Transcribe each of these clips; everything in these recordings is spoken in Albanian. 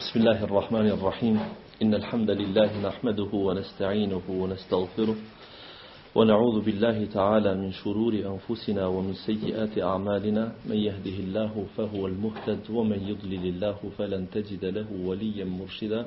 بسم الله الرحمن الرحيم إن الحمد لله نحمده ونستعينه ونستغفره ونعوذ بالله تعالى من شرور أنفسنا ومن سيئات أعمالنا من يهده الله فهو المهتد ومن يضلل الله فلن تجد له وليا مرشدا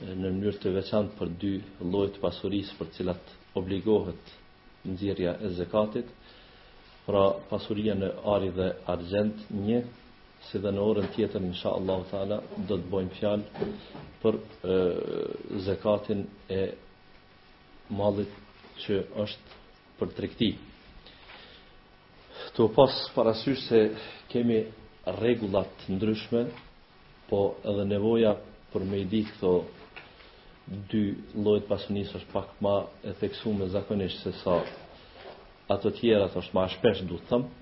në mënyrë të veçantë për dy lloje të pasurisë për të cilat obligohet nxjerrja e zekatit, pra pasuria në ari dhe argjend, një, si dhe në orën tjetër insha Allahu taala do të bëjmë fjalë për e, zekatin e mallit që është për tregti. Tu pas parasysh se kemi rregullat të ndryshme Po edhe nevoja për me i di këto dy lloje t'pasunisë është pak ma e theksume zakonisht se sa ato tjerat është ma e shpesh do të thotë,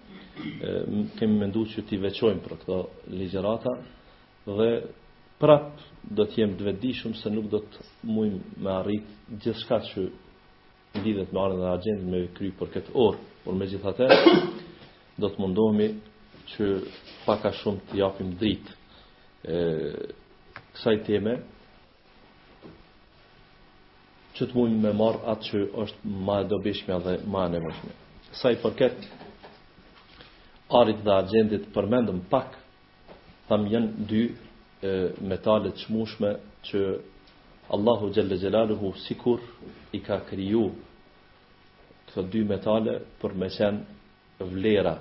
kemi mendu që t'i veçojmë për këto ligjerata dhe prap do të jem të vetëdijshëm se nuk do të mujmë me arrit gjithçka që lidhet me arin dhe argjendin me kry për këtë orë, por megjithatë do të mundohemi që pak a shumë të japim dritë e, kësaj teme që të mujmë me marrë atë që është ma e dobishme dhe ma e nevojshme. Sa i përket arit dhe argjendit përmendëm pak Thamë janë dy metale të çmushme që Allahu xhel-le xhelaluhu sikur i ka krijue këto dy metale për me qenë vlera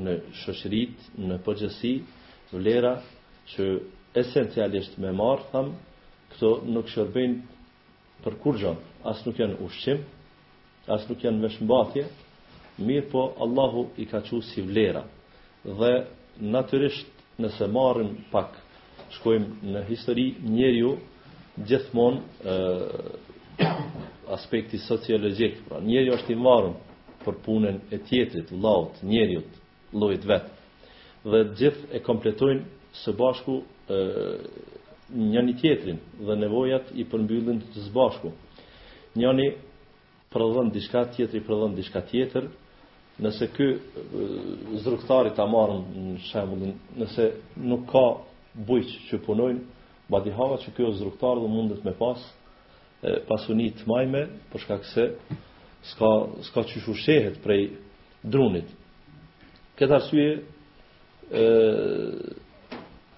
në shoqëritë në përgjithësi vlera që esencialisht me marrë thamë këto nuk shërbejnë Për kurgjo, as nuk janë ushqim, as nuk janë veshmbathje, mirëpo Allahu i ka çu si vlera. Dhe natyrisht nëse marrim pak shkojmë në histori, njeriu gjithmonë ë aspekti sociologjik, pra njeriu është i varun për punën e tjetrit, vllaut, njeriut, llojit vet dhe të gjithë e kompletojnë së bashku njani tjetrin dhe nevojat i përmbyllin së bashku. Njani prodhon diçka, tjetri prodhon diçka tjetër. Nëse ky zdrukthtari ta marrim shembullin, nëse nuk ka bujq që punojnë, badihava që ky është zdrukthtar dhe mundet me pas pasuni të majme, për shkak se s'ka s'ka qysh ushqehet prej drunit. Këtë arsye ë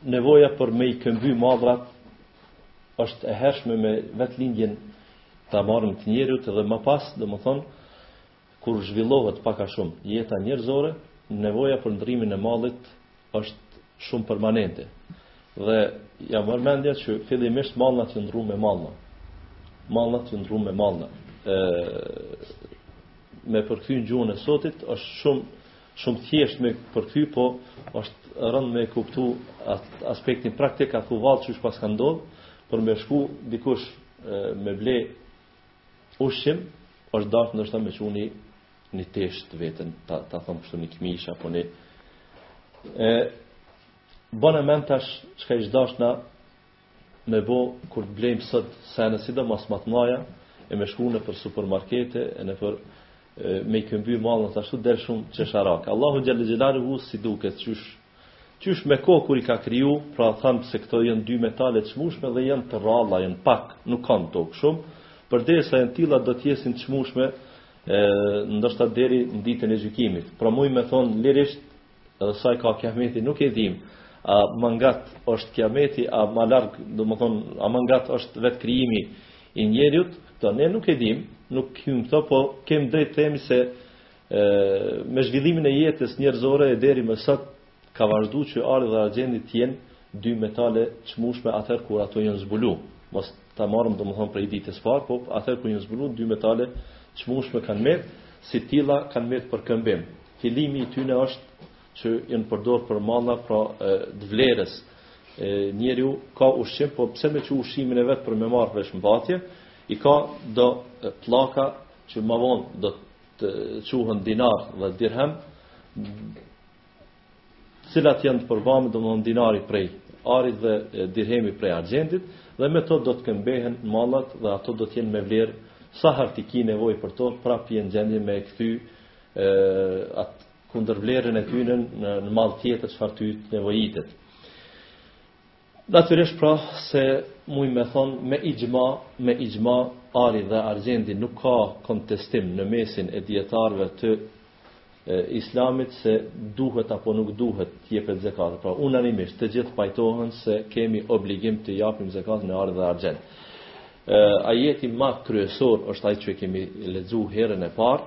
nevoja për me i këmby mallrat është e hershme me vetë lindjen ta marrim të njeriut edhe më pas, domethënë, Kur zhvillohet pak a shumë jeta njerëzore, nevoja për ndrrimin e mallit është shumë permanente. Dhe ja merr mendja që fillimisht mallnat u ndrruan me mallna. Mallnat u ndrruan me mallna. E me përkthy në gjuhën e sotit është shumë shumë thjesht me përkthy, po është rënd me kuptu aspektin praktik, a thu vallë qysh paska ndodhë, për me shku dikush me ble Ushqim, është dashtë ndoshta me çu një një tesh të veten, ta, ta thomë kështu një këmish apo një... E, bëne men tash çka ishte dashtë na me bo kur të blejmë sot sene sidomos masnaja e me shku nëpër supermarkete e nëpër e, me i këmby mallnat ashtu del shumë qesharak Allahu xhel-le xhelaluhu si duket qysh Qysh me kohë kur i ka kriju, pra thamë se këto janë dy metale të çmueshme dhe janë të rralla, janë pak, nuk ka në tokë shumë, përderisa janë të tilla do të jesin të çmueshme ndoshta deri në ditën e gjykimit. Pra muj me thonë lirisht edhe sa i ka kiameti nuk e dim. A më ngat është kiameti, a më larg, do të thonë, a më ngat është vetë krijimi i njeriut, këto ne nuk e dim, nuk hyjmë në to, po kem drejt të themi se Me zhvillimin e jetës njerëzore e deri më sot ka vazhduar që ari dhe argjendi të jenë dy metale të çmueshme atëherë kur ato janë zbulu. Mos ta marrim domethënë prej ditës së parë, por atëherë kur janë zbulu dy metale të çmueshme janë marrë si të tilla janë marrë për këmbim. Fillimi i tyre është që janë përdor për malla pra të vlerës. Njeriu ka ushqim, por pse me çu ushqimin e vet për me marr veshmbathje, i ka do pllaka që më vonë do të quhen dinar dhe dirhem, të cilat janë të përbame, domethënë dinari prej arit dhe dirhemi prej argjendit, dhe me to do të këmbehen mallat dhe ato do të jenë me vlerë sahat t'i ki nevoj për to, prap je në gjendje me kthy atë kundërvlerën e tyre në, në mall tjetër çfarë ty të nevojitet. Natyrisht pra se mujmë me thonë me ixhma, me ixhma, ari dhe argjendi nuk ka kontestim në mesin e dijetarëve të Islamit se duhet apo nuk duhet të jepet zekati. Pra unanimisht të gjithë pajtohen se kemi obligim të japim zekatin në ar dhe argjend. Ajeti më kryesor është ai që kemi lexuar herën e parë,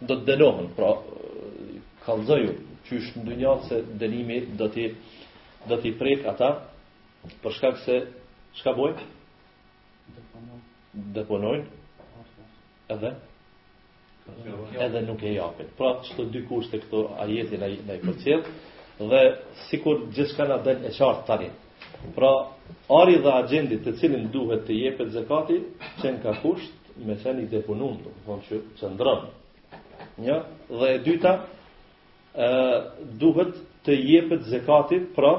do të dënohen, pra kallëzoju qysh në dynja se dënimi do t'i do t'i prek ata për shkak se çka bojnë? Deponojnë. Edhe edhe nuk e japin. Pra që të dy kushte këto ajeti na i përcjell dhe sikur gjithçka na bën e qartë tani. Pra, ari dhe argjendi të cilin duhet të jepet zekati, qenka kusht me qenë i deponum, do të thonë që qëndron. Një, dhe e dyta, e, duhet të jepet zekati, pra,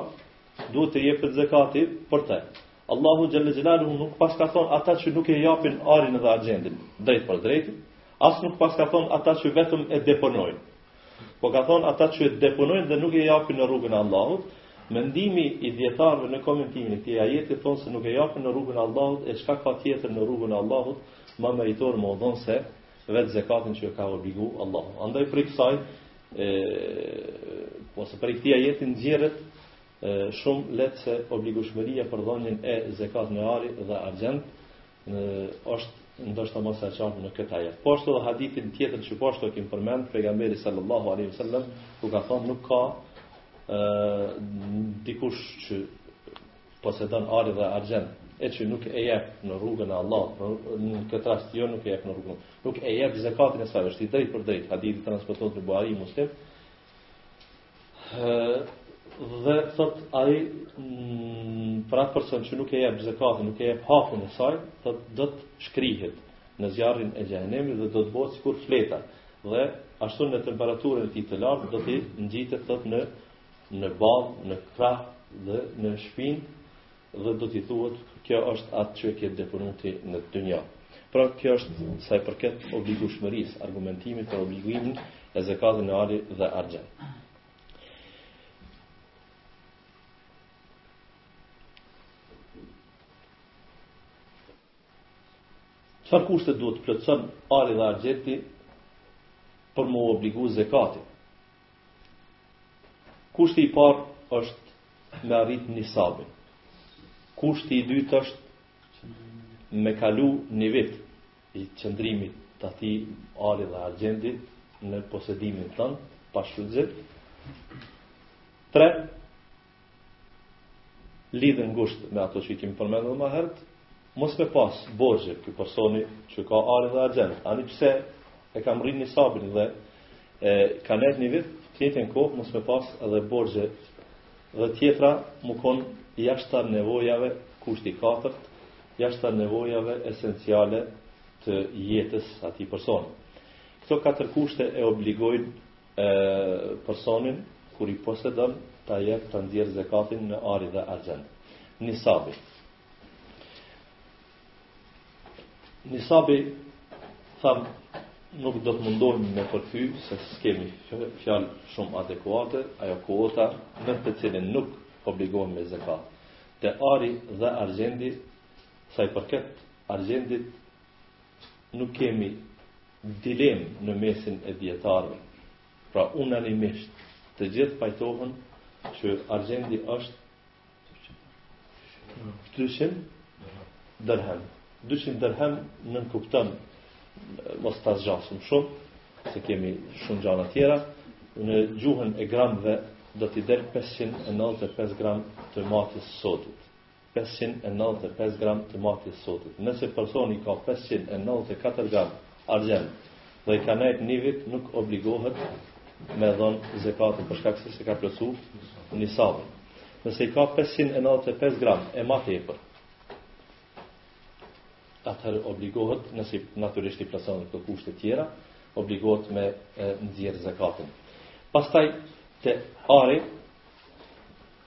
duhet të jepet zekati për te. Allahu Xhel-le Xhelaluhu nuk paska thonë ata që nuk e japin arin dhe argjendin, drejtpërdrejt, as nuk paska thonë ata që vetëm e deponojnë. Po ka thonë ata që deponojnë dhe nuk e japin në rrugën e Allahut, mendimi i dietarëve në komentimin e këtij ajeti thonë se nuk e japin në rrugën e Allahut e çka ka tjetër në rrugën e Allahut më meritor me u dhon se vetë zakatin që ka obligu Allahu. Andaj prej kësaj e ose prej këtij ajeti nxjerret shumë lehtë se obligueshmëria për dhënien e zakatit në ari dhe argjend është ndoshta ma se e qartë në këtë ajet. Po ashtu edhe hadithin tjetër që po ashtu e kemi përmend, pejgamberi sallallahu alaihi wasallam ku ka thonë nuk ka ë dikush që posedon ari dhe argjend, e që nuk e jep në rrugën e Allahut, në këtë rast jo nuk e jep në rrugën. Nuk e jep zakatin e saj, është i drejtpërdrejtë, hadithi transmetohet në Buhari Muslim. dhe thot ai mm, për atë person që nuk e jep zakatin, nuk e jep hakun e saj, thot do të shkrihet në zjarrin e xhehenemit dhe do të bëhet sikur fleta. Dhe ashtu në temperaturën e tij të lartë do t'i ngjitet thot në në ballë, në krah dhe në shpinë Dhe do t'i thuhet, Kjo është atë që e ke deponu ti në dynja. Pra, kjo është sa i përket obligueshmërisë, argumentimi për obligimin e zekatit në ari dhe argjend. Çfarë kushte duhet të plotëson ari dhe argjenti për m'u obligu zekati? Kushti i parë është me arrit nisabin. Kushti i dytë është me kalu një vit i qëndrimit të atij ari dhe argjendi në posedimin tënd, pa shfrytëzim. Tre, lidhet ngushtë me ato që kemi përmendur më herët, mos me pas borxhe ky personi që ka ari dhe argjent, ani pse e ka mrri nisabin dhe e, ka nejt një vit, të njëjtën kohë mos me pas edhe borxhe dhe tjetra me konë jashta nevojave kushti i katërt, jashta nevojave esenciale të jetës atij personi. Këto katër kushte e obligojnë E personi kur i posedon ta jep, ta nxjerr zekatin në ari dhe argjend. Nisabi. Nisabi thamë nuk do të mundohemi me përkthy se s'kemi fjalë shumë adekuate, ajo kuota në të cilën nuk obligohemi me zekat. Te ari dhe argjendi, sa i përket argjendit, Nuk kemi dilemë në mesin e dijetarëve. Pra unanimisht të gjithë pajtohen që argjendi është 200 dërhem. 200 dërhem nënkupton mos ta zgjasim shumë, se kemi shumë gjana tjera, në gjuhën e gramëve do t'i del 595 gram të matjes sotit. pesëqind e nëntëdhjetë e pesë gram të matjes sotit. Nëse personi ka pesëqind e nëntëdhjetë e katër gram argjend dhe i ka nejtë një vit nuk obligohet me dhon zekatin për shkak se s'e ka plotsu nisabin. Nëse i ka pesëqind e nëntëdhjetë e pesë gram e ma tepër atëherë obligohet nëse natyrisht i plotson këto kushte të tjera, obligohet me nxjerr zekatin. Pastaj te ari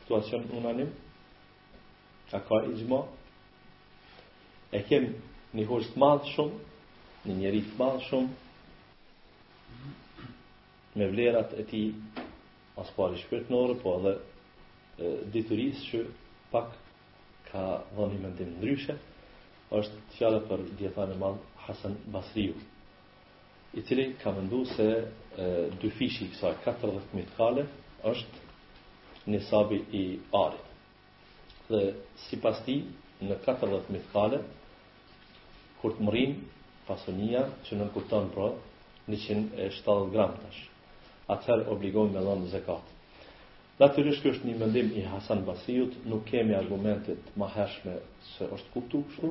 Këtu a kanë qenë unanim? A ka ixhma? E kem një hoxhë të madh shumë, një njeri të madh shumë, me vlerat e tij së pari shpirtnore, po edhe diturisë që pak ka dhon një mendim ndryshe, është fjala për dijetarin e madh Hasan Basriu. i cili ka mendu se dyfishi i kësaj katërdhjetë mithkale është nisabi i arit. Dhe sipas tij, në katërdhjetë mithkale kur të mrrin pasunia që nënkupton pra njëqind e shtatëdhjetë gram tash, atëherë obligohet me dhënë zekat. Natyrisht ky është një mendim i Hasan Basriut, nuk kemi argumente ma hershme se është kuptu kështu,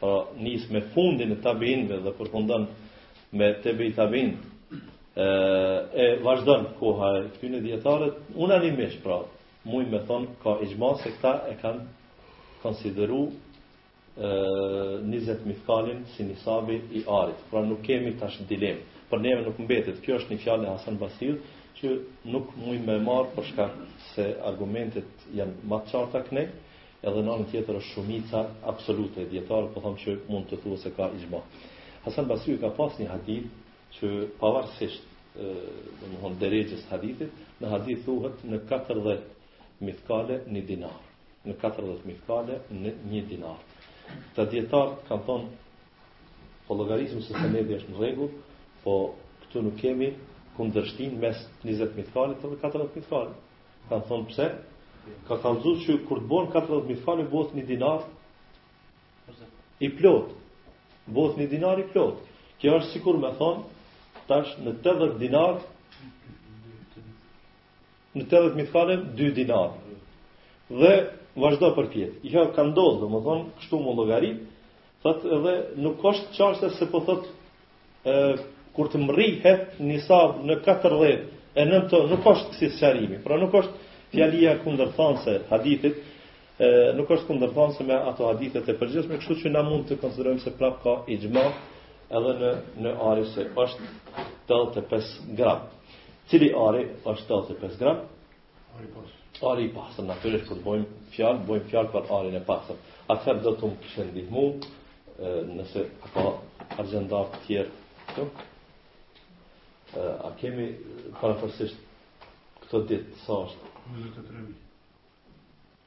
Pra nis me fundin e tabiinëve dhe përfundon me tebi tabiinët. Ë e vazhdon koha e këtyre dijetarët unanimisht pra muj me thon ka ixhma se këta e kanë konsideru ë 20 mithkalin si nisabi i arit. Pra nuk kemi tash dilemë. Për neve nuk mbetet. Kjo është një fjalë e Hasan Basriut që nuk muj me marr për shkak se argumentet janë ma të qarta knej Edhe në anën tjetër është shumica absolute e dijetarëve po them që mund të thuhet se ka ixhma. Hasan Basriu ka pas një hadith që pavarësisht domthon derexhës së hadithit, në hadith thuhet në 40 mithkale një dinar. Në 40 mithkale në 1 dinar. Dijetarët kanë thonë po llogarisim se senedi është në rregull, po këtu nuk kemi kundërshtim mes 20 mithkalit dhe 40 mithkalit. Kanë thonë pse? Ka kallëzu që kur të bohen 40 mithkale bohet një dinar i plot. Bohet një dinar i plot. Kjo është sikur me thonë tash në 80 dinar në 80 mithkale 2 dinar. Dhe vazhdon përpjetë. I ka ka ndodhë, domethonë, kështu me llogarit, thotë edhe nuk është qashtu se po thotë E, kur të mrrihet nisabi në 40 e nën to nuk është ksi sqarimi, pra nuk është fjalia kundërthanëse e hadithit, e, nuk është kundërthanëse me ato hadithet e përgjithshme, kështu që na mund të konsiderojmë se prap ka ixhma edhe në, në ari se është 85 gram. Cili ari është 85 gram? Ari i pastër. Ari i pastër, natyrisht kur bojmë fjalë, bojmë fjalë për arin e pastër. Atëherë do të më kishte ndihmu, nëse ka argendar të tjerë këtu? A kemi parafërsisht këto ditë, sa është? 23.000.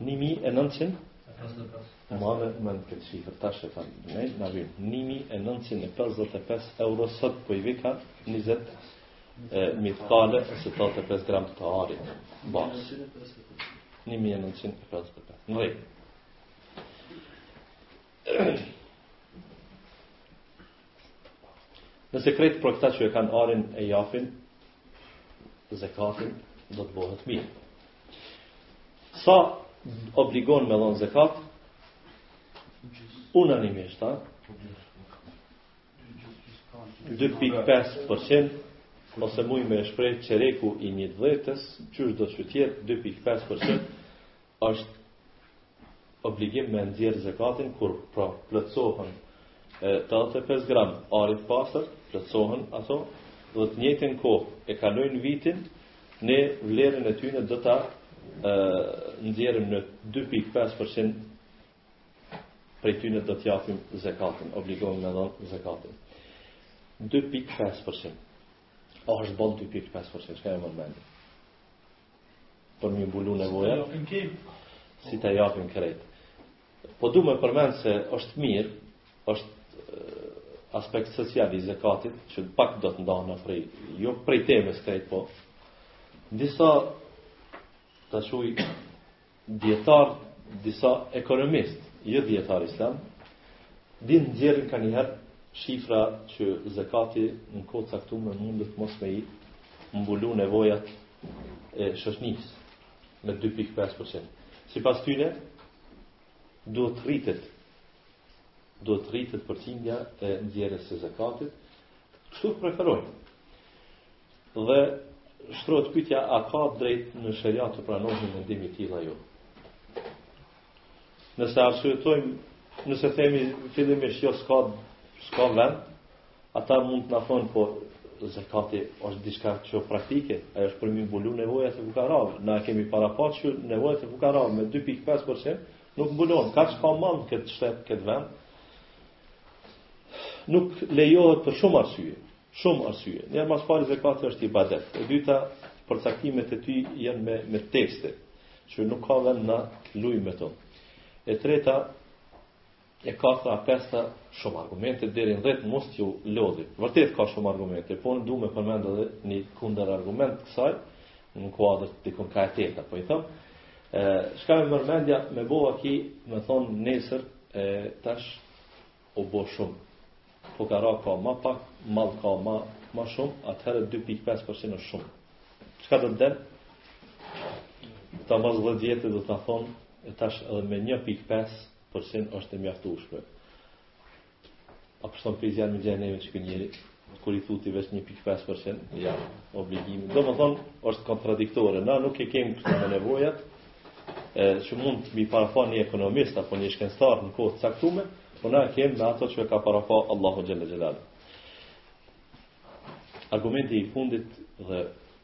Një mijë e nëntëqind? Marrim në këtë shifër, tash thamë, ne, në avim, një mijë e nëntëqind e pesëdhjetë e pesë euro sot për po i vika, njëzet mithkale, tetëdhjetë e pesë gram të arit pastër. Një mijë e nëntëqind e pesëdhjetë e pesë. Në rejtë. Nëse krejt prej këta që e kanë arin e japin, zekatin, do të bohet mirë. Sa obligohem me dhonë zekat, unanimisht, ha? 2.5% ose muj me shpreh qereku i një të dhetës, qysh do që të jetë 2.5% Është obligim me e nxjerrë zekatin kur, pra, plotësohen tetëdhjetë e pesë gram ari të pastër, plotësohen ato, dhe në të njëjtën kohë e kalojnë vitin, ne vlerën e tyne do ta nxjerrim në dy pikë pesë për qind prej tyne do ta japim zekatin, obligohem me dhënë zekatin. dy pikë pesë për qind. A është boll dy pikë pesë për qind, çka ta merr mendja? për me i mbulu nevoja, si ta japim krejt. Po du me përmend se është mirë, është aspekt social i zekatit, që pak do të ndahena prej, jo prej temës krejt po, disa të shuj Dijetarë, disa ekonomistë, jo dijetarë islam, din të nxjerrin kanjëherë shifra që zekati në kohë të caktume mundet mos me i mbulu nevojat e shoqënisë me 2.5%. Sipas tyne, duhet të rritet duhet të rritet përqindja e nxjerrjes së zekatit. Kështu preferojnë. Dhe shtrohet pyetja a ka drejt në sheria të pranohen mendime të tilla? Jo. Nëse arsyetojmë, nëse themi fillimisht jo s'ka s'ka vend, ata mund të na thonë po zakati është diçka që praktike, ajo është për me i mbulu nevojat e fukarave. Na kemi parapa që nevojat e fukarave me 2.5% nuk mbulohen, ka që ka mamë këtë shtet, këtë vend, nuk lejohet për shumë arsye. Shumë arsye. Një, më së pari zekati është ibadet. E dyta, përcaktimet e tij janë me, me tekste, që nuk ka vend me lujt me to. E treta, e katëta, e pesta, shumë argumente, deri në dhejtë mos t'ju lodhi. Vërtet ka shumë argumente, po unë du me përmendë edhe një kundërargument kësaj, në kuadër të dikon ka e teta, po i themi, çka ma merr mendja, me bo vaki, me thonë nesër, tash, u bo shumë fukara ka ma pak mall ka ma ma shumë atëherë dy pikë pesë për qind është shumë çka do të del ta mas dhjetë vjetë do të thonë e tash edhe me një pikë pesë për qind është e mjaftueshme a pështon prej zjarrit në xhehenemit që ky njeri kur i thuti veç 1.5% âsht obligimi. Domethënë është kontradiktore. Na nuk e kemi këto me nevojat e që mund t'i parasheh një ekonomist apo një shkencëtar në kohë të caktume, por na e kemi me ato që ka parapa Allahu xhele xhelaluhu. Argumenti i fundit dhe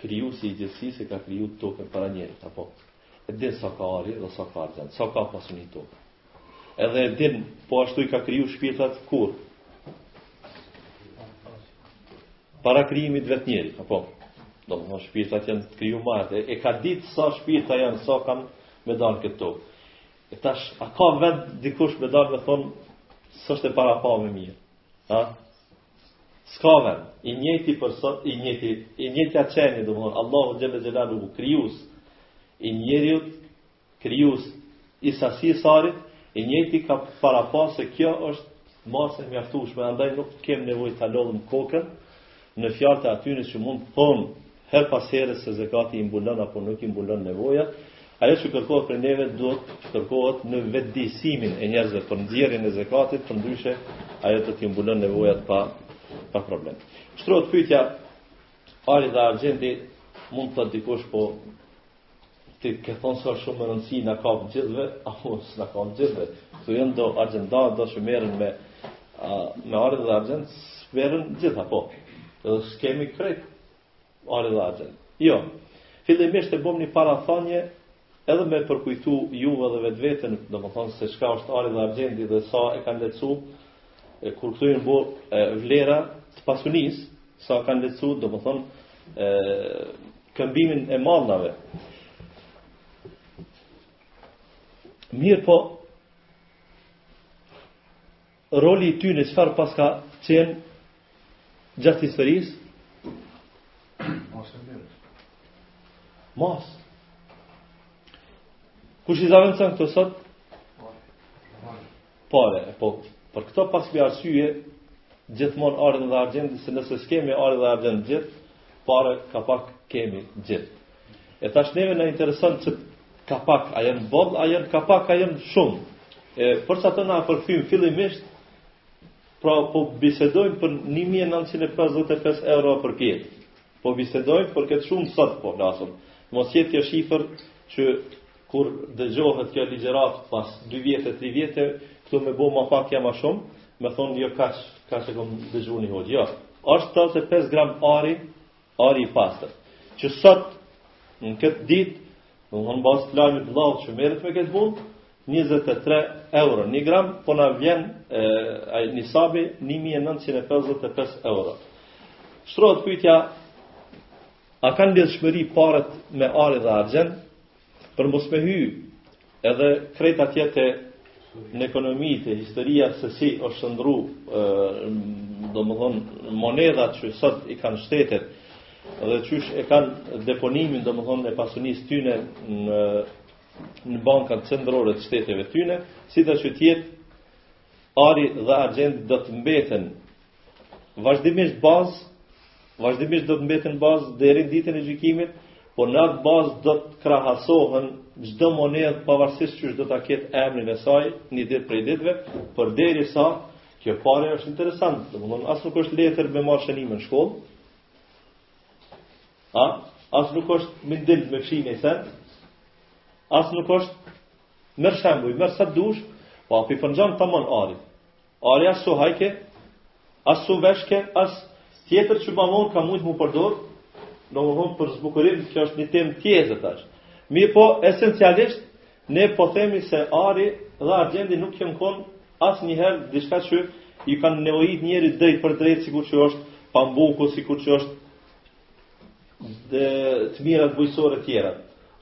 Krijuesi i gjithësisë e ka kriju tokën para njeriut, apo? E din sa ka ari dhe sa ka argjend, sa ka pasuni toka. Edhe e din, po ashtu i ka kriju shpirtat, kur? Para krijimit të njeriut, apo? Domethënë shpirtat janë të kriju ma herët, e ka ditë sa shpirta janë, sa kanë me dalë në këtë tokë. E tash, a ka vend dikush me dalë me thonë, s'është e parapame mirë? Ha? S'ka vend, i njëti person, i njëti, e njëjta qenie, domethënë, Allahu xhele xhelaluhu, krijus i njeriut, krijus i sasisë s'arit, i njëti ka parapa se kjo është masë e mjaftushme, andaj nuk kem nevojë ta lodhim kokën në fjalët e atyne që mund të thonë Herë pas herës se zekati i mbulon apo nuk i mbulon nevojat, ajo që kërkohet prej neve duhet të kërkohet në vetëdijësimin e njerëzve për nxjerrjen e zekatit, përndryshe ajo do t'i mbulon nevojat pa pa problem. Shtrohet pyetja ari dhe argjendi mund të thotë dikush po ti ke thonë se ka shumë rëndësi na kap gjithve, apo s'na kap gjithve. Këtu janë do argjendarë, do që merren me, me ar dhe argjend, s'merren gjithë, po. Dhe s'kemi krejt, ar dhe argjend. Jo, fillimisht e bom një parathanie edhe me përkujtu juve dhe vetveten, domethonë se çka është ari dhe argjendi dhe sa e kanë lehtësu, e, kur këto janë bo e, vlera të pasunisë, sa kanë lehtësu, domethonë, e, këmbimin e mallnave. Mirëpo, Roli i tyne çfarë paska qenë gjatë historisë? Mas. Kush i zëvendëson këto sot? Paret, po. Për këto pasim arsye, gjithmonë arin dhe argjendin, se nëse s'kemi ar dhe argjend gjithë, pare ka pak kemi gjithë. E tash neve na intereson qaj ka pak, a janë boll, a janë ka pak, a janë shumë. E për qatë na përfshin fillimisht, pra po bisedojmë për 1955 euro përpjetë. Po bisedojmë për këtë shumë sot po flasim. Mos të jetë kjo shifër që kur dëgjohet kjo ligjëratë pas 2 vjetë e 3 vjetë, këto me u bo ma pak ja ma shumë, me thonë jo kaq, kaq e kom dëgju një hoxhë. Jo, është 85 gram ari Ari i pastër, që sot në këtë ditë, domethonë mbas lajmit të vllaut që merret me këtë punë, 23 euro një gram, po na vjen e, ai nisabi 1955 euro. Shtrohet pyetja, a kanë lidhshmëri paret me ari dhe argjend? Për mos me hy Edhe krejt atje te në ekonomi te historia se si është shndërru domethonë monedhat që sot i kanë shtetet dhe qysh e kanë deponimin domethonë e pasunisë tyne në në bankat qendrore të shteteve tyne sido që t'jetë Ari dhe argjendi do të mbeten vazhdimisht bazë, vazhdimisht do të mbeten bazë deri në ditën e gjykimit, por në atë bazë do të krahasohen çdo monedhë pavarësisht qysh do ta ketë emrin e saj një ditë prej ditëve, përderisa kjo pare është interesant, domethonë as nuk është letër me marrë shënime në shkollë. A? As nuk është mindil me fshi ni sen. As nuk është Merr shembuj, merr sa dush, po a po i përngjan tamam ari. Ari as s'u hajke, as s'u veshke, as tjetër që bon, ka mujt m'u përdor, domethënë për zbukurim, kjo është një temë tjetër tash. Mirëpo, esencialisht, ne po themi se ari dhe argjendi nuk jenë konë asnjëherë diçka që i kanë nevojit njerit drejtpërdrejt, sikur që është pambuku, sikur që është dhe të mirat bujqësore të tjera.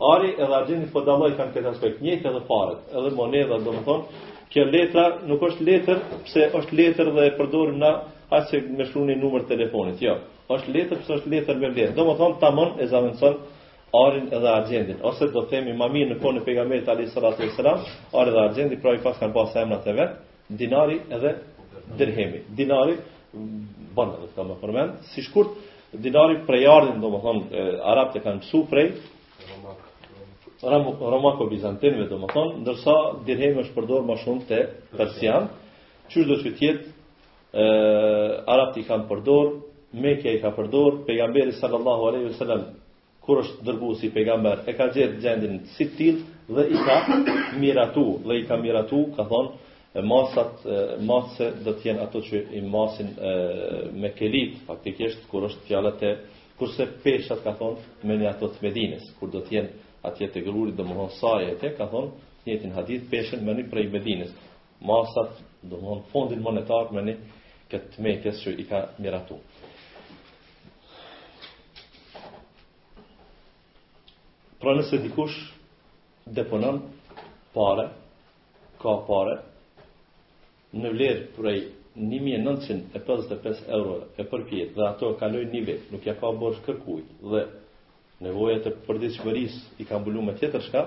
Ari edhe argjendi po dallojkan n'këtë aspekt, njëjtë edhe paret, edhe monedha, domethënë, kjo letra nuk është letër, pse është letër dhe e përdorim na asi që me shkru ni numër telefonit. Jo, është letër, pse është letër me vlerë. Domethënë tamam e zëvendëson arin edhe argjendin, ose do të themi më mirë në kohën e pejgamberit alejhi salatu ve selam, ari dhe argjendi pra i paskan pas emrat e vet, Dinari edhe dirhemi. Dinari bën edhe këta më përmend, shi shkurt dinari prejardhjen, domethënë arabët e kanë msu prej romako-bizantinëve domethënë, ndërsa dirhemi është përdorur ma shumë te persianët, sido të jetë ë arabët i kanë përdor, Meka i ka përdor, pejgamberi sallallahu alaihi wasallam kur është dërgu si pejgamber, e ka gjet gjendjen si të tillë dhe i ka miratu, dhe i ka miratu, ka thonë, masat, matëset do të jenë ato që i masin me kelit, faktikisht, kur është fjala te, kurse peshat, ka thonë, me ni ato të Medinës, kur do të jenë atje te gruri, domethonë, sajete, ka thonë, njëjtin hadith, peshën me ni prej Medinës. masat, domthon fondin monetar me ni këtë t'Mekës që i ka miratu. Pra nëse dikush deponon pare, ka pare, në vlerë prej 1955 euro e përpjet dhe ato kalojnë një vit, nuk ja ka borxh kërkujt dhe nevojat e përditshmërisë i ka mbulu me tjetër çka,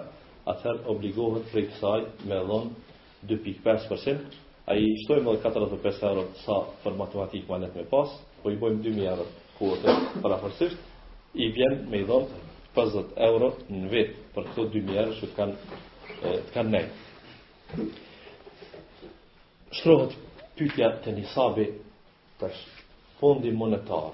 atëherë obligohet prej kësaj me dhënë dy pikë pesë për qind, a i shtojmë edhe katërdhjetë e pesë euro sa për matematikë ma lehtë me pas, po i bojmë dy mijë euro kuotën përafërsisht, i vjen me i dhënë pesëdhjetë euro në vit për këto dy mijë euro që të kanë të kanë nejt. Shtrohet pytja te nisabi tash fondi monetar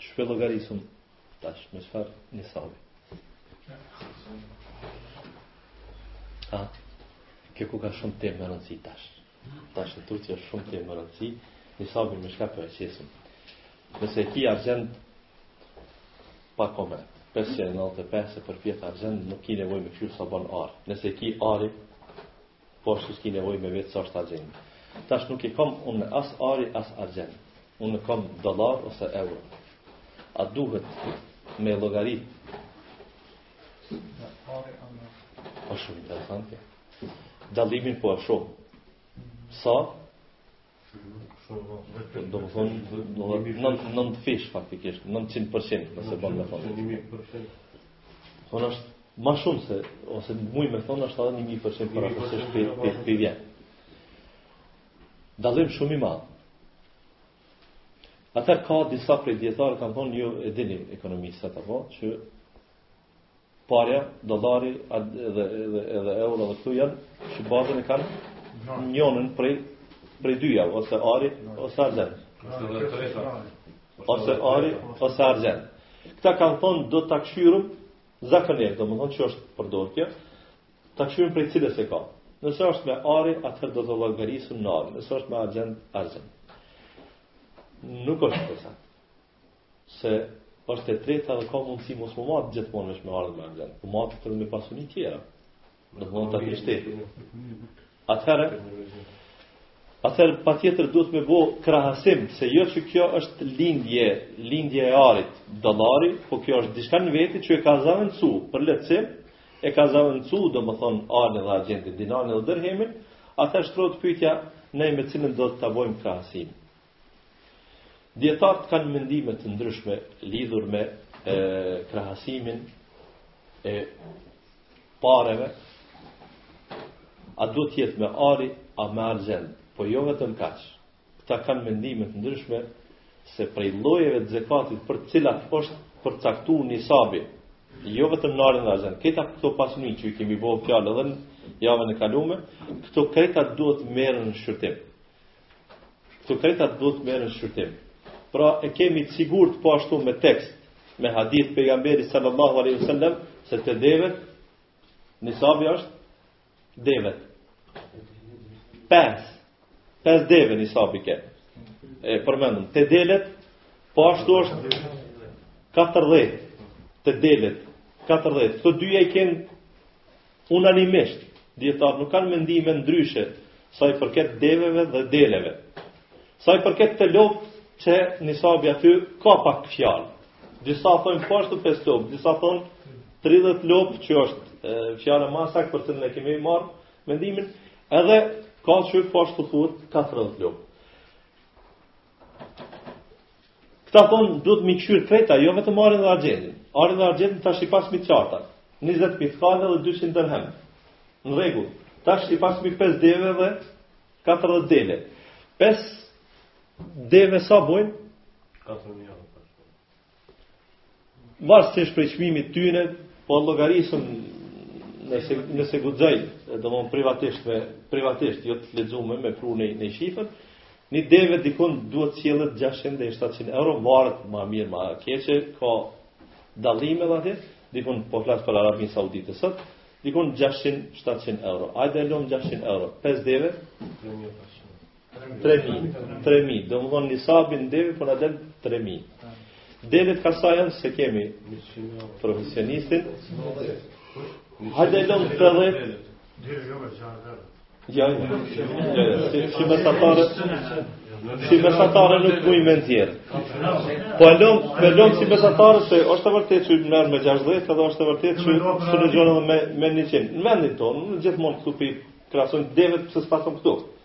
Ç'far llogarisim tash me çfarë nisabi? Ha? Kjo koka shumë temë me rëndësi tash. Tash në Turqi është shumë temë me rëndësi. Nisabin me çka po e qesim. Nëse e ki argjend, pa koment. 595 e përpjetë argjend, nuk ki nevoj me kqyr sa bon ari. Nëse ki ari, Po ashtu s'ki nevojë me vetë sa është argjend. Tash nuk i kam unë as ari as argjend. Unë kam dollar ose euro. A duhet me llogari? Po shumë interesante. Dallimin po e shoh. Sa Domethonë, domethonë, nëntëfish, faktikisht, nëntëqind përqind, nëse bën me thonë. Në në Thonë është, ma shumë se, ose muj me thonë, është adhe një një përshimë, për atës është për, për, për vjen. Dallim shumë i madh. Ata ka disa prej dijetarë, kanë thonë, ju jo, e dini ekonomisë, apo, që parja, dollari edhe edhe edhe euro dhe këto janë që bazën e kanë njonën prej prej dyja ose ari ose argjend. Ose ari ose argjend. Këta kanë thonë do ta kqyrim zakonisht, domethënë që është përdorje, ta kqyrim prej cilës e ka. Nëse është me ari, atëherë do të llogarisim në ari. Nëse është me argjend, argjend. Nuk është e saktë. se është e treta dhe ka mundësi mos me matë gjithmonë veç me ar dhe me argjend, po matet me pasuni tjera, dhe të mund të të shtetë. Atëherë, atëherë patjetër duhet me bo krahasim, se jo që kjo është lindje, lindje e arit, dolari, po kjo është diçka në veti që e ka zavendësu për lehtësim, e ka zavendësu, domethonë, arin dhe argjendin, dinarin dhe dërhemin, atëherë shtrohet pytja, ne me cilën do të të bojmë krahasim. Dijetarët kanë mendime të ndryshme lidhur me krahasimin e pareve, a do të jetë me ari, a me argjend, po jo vetëm kaq. Këta kanë mendime të ndryshme se prej llojeve të zekatit për cilat është përcaktu nisabi, jo vetëm në arin dhe argjend, këta këto pasuni që i kemi bo fjalë edhe në javën e kalume, këto krejta duhet merren në shqyrtim. Këto krejta duhet merren në shqyrtim. Pra e kemi të sigurt po ashtu me tekst, me hadith pejgamberit sallallahu aleyhi sallam, se te devet, nisabi është devet. Pesë, pesë deve nisabi ke. E përmendëm, te delet, po ashtu është 40 te delet, 40. Këto dyja i kemi Unanimisht, dijetarët nuk kanë mendime ndryshe sa i përket deveve dhe deleve. Sa i përket te lopët që nisabi aty ka pak fjalë. Disa thonë po ashtu pesë lopë, disa thonë 30 lopë që është fjala ma e saktë për të ne kemi marrë mendimin, edhe ka që po ashtu thotë 40 lopë. Këta thonë, duhet mi këqyrë krejta, jo vetëm arin dhe argjentin. Arin dhe argjentin tash i pasmi qarta, 20 mithkale dhe 200 dërhem. Në rregull, tash i pasmi 5 deve dhe 40 dele. 5 deve sa bojnë? 4.000 euro. Varësisht prej çmimit tyne, po llogarisën nëse nëse guxoj, domthon privatisht me privatisht, jo të lexuar me pru një një shifër, një deve dikun duhet të sjellet 600 deri 700 euro, varet ma mirë ma keq, ka dallim edhe atje, dikun po flas për Arabinë Saudite sot, dikun 600-700 euro. Ajde e lëm 600 euro, 5 deve, 3000, 3000, domethënë nisabi në deve, po po na del 3000. Delet ka sa janë, se kemi profesionistin. Hajde e lëmë të dhe... Ja, ja, si mesatare, si mesatare nuk mujë me nxjerrë. Po e lëmë, me lënë si mesatare, se është e vërtet që merr me 60, edhe është e vërtet që s'un gjen edhe me 100. Në vendin tonë, ne gjithmonë këtu po i krahasojm devet, pse s'pasëm këtu.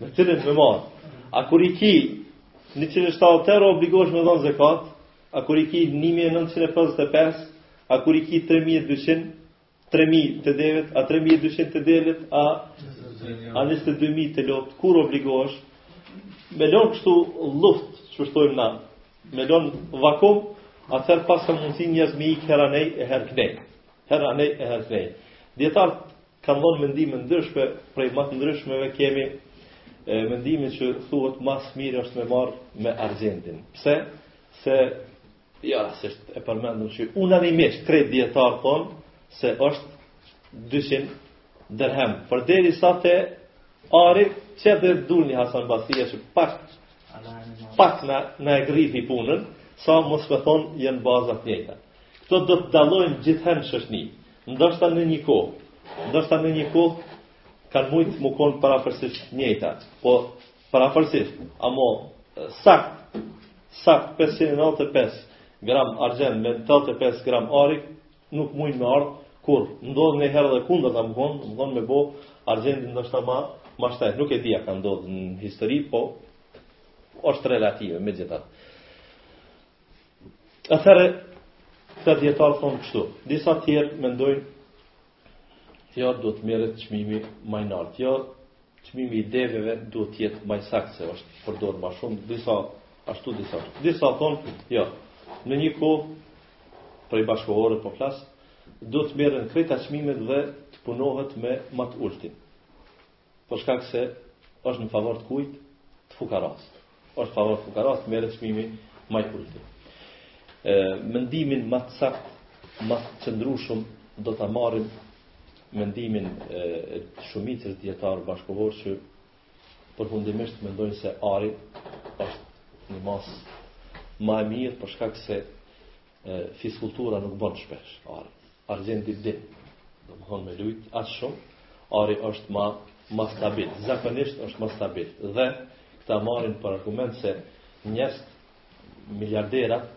Me cilin me marrë. A kur i ki 170 euro obligohesh me dhënë zekat? A kur i ki 1955? A kur i ki 3200? 3000 te devet, a 3200 te delet, a a 22000 te lopt, kur obligohesh? Me lon kështu lluft, qysh thojmë na. Me lon vakum, atëherë paska mundësi njerëz me ik herë anej e herë knej. Herë anej e herë knej. Dijetarët Kanë dhënë mendime ndryshme, prej ma të ndryshmeve kemi mendimin që thuhet ma së miri është me marr me argjendin. Pse? Se ja, se është e përmendur që unanimisht krejt dijetarët thonë se është 200 dirhem. Por derisa te ari qe edhe dul një Hasan Basri që pak pak na na e rriti punën, sa mos me thon janë bazat njëta. Këto do të dallojnë gjithëherë shoqi. Ndoshta në një kohë, ndoshta në një kohë kanë mujtë mu konë parafërsisht njëta, po parafërsisht, amo sakt, sakt 595 gram argjen me 85 gram ari, nuk mujnë me ardhë kurrë, ndodh nihere edhe e kundërta me konë, me konë me bo argjendi ndoshta ma, ma shtrejt, nuk e di a ka ndodhë në histori, po është relative, megjithatë. Atëherë, këta dijetarë thonë kështu, disa tjerë mendojnë, jo duhet të merret çmimi ma i naltë, jo çmimi i deveve do të jetë ma i saktë, se është përdorë ma shumë, disa ashtu, disa ashtu. Disa thonë, jo, në një kohë, prej bashkëkohorëve po flasë, do të merren krejta çmimet dhe të punohet me ma të ultin. Për shkak se është në favor të kujt? Të fukarasë. Është në favor të fukarasë, merret çmimi më i ulët. Ë mendimin ma të saktë, ma të qëndrueshëm do ta marrim mendimin e shumicës dijetarëve bashkëkohorë që përfundimisht mendojnë se ari është një masë ma e mirë për shkak se fiskulturë nuk bon shpesh ari. Argjendi din, domethonë me lujt aq shumë, ari është ma ma stabil. Zakonisht është ma stabil dhe këta marrin për argument se njerëz miliarderat,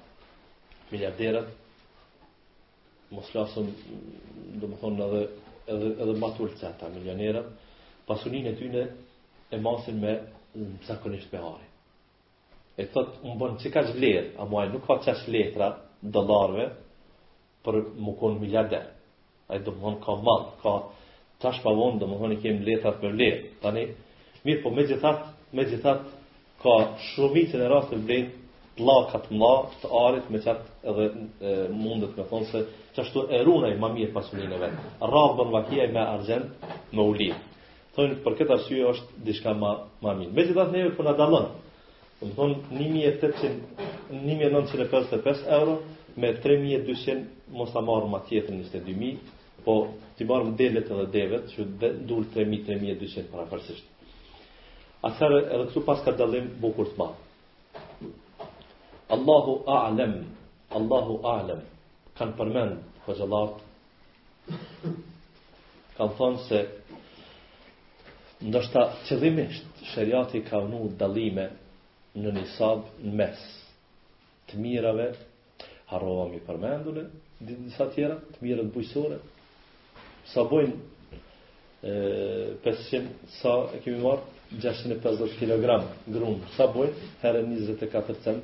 miliarderat mos flasim domethonë edhe edhe edhe ma të ulta ata milionerët, pasuninë e tyne e masin me zakonisht me ari. E thot, me bon që ka zhvlerë, a mo ai nuk ka qaq letra, dollarëve, për m'u kon miliarder ai domethon ka mall ka tash ma vonë domethon i kem letrat me vlerë tani mirë po megjithatë megjithatë ka shumicën e rasteve blen pllaka të mdha të arit me qat edhe mundet me thonë se qashtu e run ai ma mirë pasuninë e vet. Rrallë bon vaki ai me argjend me u lidh. Thonë për këtë arsye është diçka ma ma e mirë. Megjithatë neve po na dallon. Domethonë 1800 1955 euro me 3200 mos ta marrim atë tjetrën 22000, po t'i marrim delet edhe devetë, që dul 3000-3200 përafërsisht. Atëherë edhe këtu prapë ka dalim bukur të madhë. Allahu a'lem, Allahu a'lem, kanë përmend hoxhallarët Kanë thonë se ndoshta qëllimisht sheriati ka vnu dallime në nisab në mes të mirave harrova m'i përmend unë në disa tjera të mirët bujësore sa bojnë 500 sa e kemi marrë 650 kg grunë sa bojnë herë 24 cent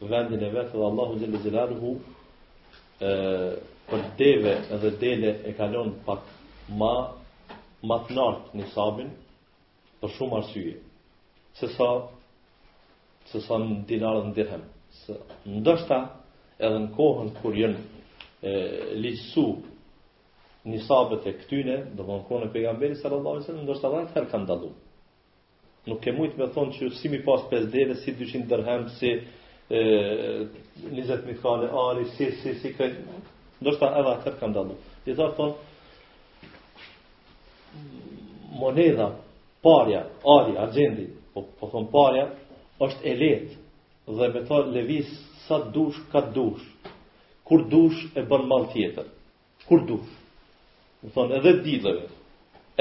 vendin e vet dhe Allahu Xhel-le Xhelaluhu për deve dhe dele e kalon pak ma ma të nartë nisabin për shumë arsyje se sa se sa në dinarë dhe në dirhem se ndoshta edhe në kohën kur janë ligjësu nisabet e këtyne domethonë në kohën e Pejgamberit sallallahu alejhi ve sel-lem ndoshta edhe atëherë kanë dallu Nuk ke mujt me thonë që si m'i pas 5 deve, si 200 dirhem, si e, 20 miskale ari, si, si, si, këtë. Ndoshta edhe atëherë kanë dallu. Dijetarët thonë, monedha, parja, ari, argjendi, po, po thonë parja, është e lehtë edhe me e lëviz sa dush, ka dush. Kur dush e bon mall tjetër. Kur dush. Domethënë edhe ditëve,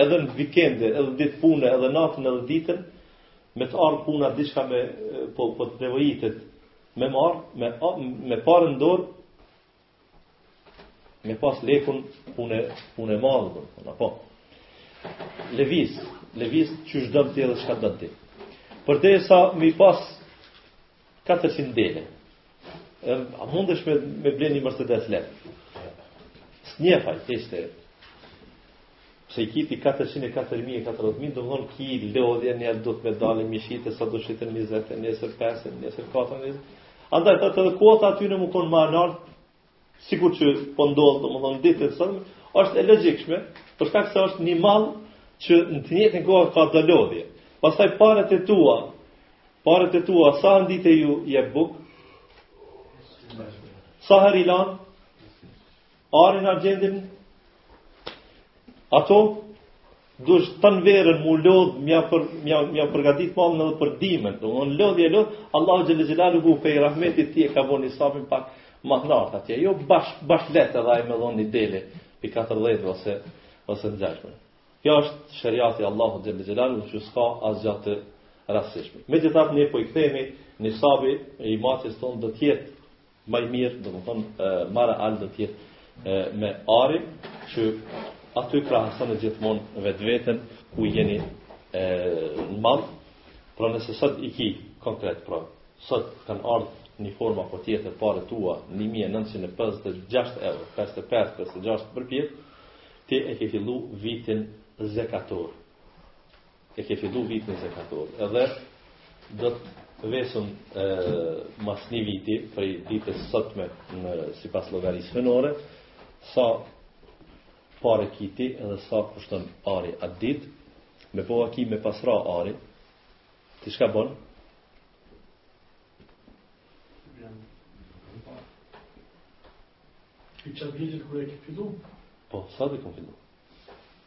edhe në vikende, edhe ditë pune, edhe natën, edhe ditën, me të ardhë puna diçka me po po të nevojitet me marrë me me pare në dorë me pas lekun punë punë e madhe domethënë apo lëviz lëviz çu çdo të edhe çka do ti përderisa mi pas katërqind dele. A mundesh me me ble një Mercedes letë? Snjefaj, kishte. Se i ki ti 404.000, domethënë ki lodhja një do të me dalë një shite, sa do shite një zetë, një sërë pesë, një sërë katër, një sërë. Andaj, të të dhe kuota aty do me konë ma nartë, sikur që po ndodh domethënë ditën e sotme, është e logjikshme, për shkak se është një mall që në të njëjtën kohë ka do lodhje. Pastaj paret e tua, paret e tua sa herë n'ditë ju jep bukë? Sa herë i lan? Arin argjendin? Ato Dush të në verën m'u lodh, me ia për, me ia, me ia përgatit mallin edhe për dimen. Domethënë lodhje, lodh, Allahu xhele xhelaluhu prej rahmetit t'tij e ka bo nisabin pak ma të nartë atje. Jo bash, bash letë edhe ai me dhonë një dele për 14 ose, ose në gjashme. Kjo është sheriati i Allahut xhele xhelaluhu që s'ka asgja të rastsishme. Megjithatë po i kthehemi, nisabi i matjes tonë do të jetë Ma i mirë, domethënë, ma real do të jetë me arin, që aty krahasone gjithmonë vetveten, ku jeni në mall, pra nëse sot i ki konkret, pra sot kanë ardhë një formë apo tjetër paret tua 1956 euro, 55, 56 përpjetë, ti e ke fillu vitin zekator. E ke fillu vitin zekator edhe do të vesun e, mas një viti prej ditës sotme në sipas llogarisë hënore sa pare ki ti edhe sa kushton ari atë dit me po a ki me pas ra ari ti çka bon Te qaj vit kur e ke fillu? Po, sa dhe këmë fillu?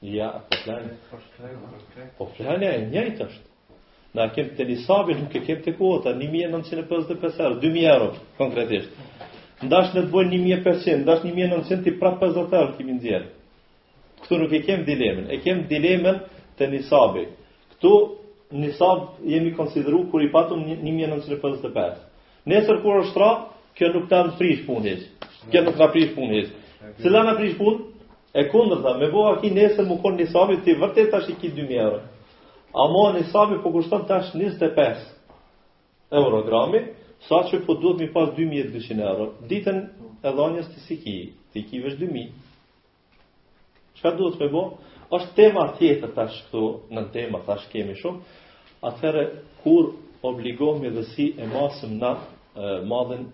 Ja, po flan. Po flan e njëjtë është. Na kem te nisabi, nuk e kem te kuota, 1955 euro, 2000 euro, konkretisht. Ndash le të bojnë 1500, ndash 1900 ti prap 50 euro ki me i nxjerrë. Këtu nuk e kem dilemën, e kem dilemën te nisabi. Këtu nisab jemi konsideru kur i patum 1955. Nesër kur është rra, kjo nuk ta prish punë hiç. Kjo nuk na prish punë hiç. Cila na prish punë? E kundërta, me bo vaki nesër me kon nisabi ti vërtet tash i ki 2000 euro. Amo nisabi po kushton tash 25 euro grami, sa që po duhet mi pas 2200 euro. Ditën e dhonjes ti s'i ki, ti ki veç 2000. Çka duhet me bo? është tema tjetër tash këtu, në tema tash kemi shumë, atëherë kur obligohemi dhe si e masim na mallin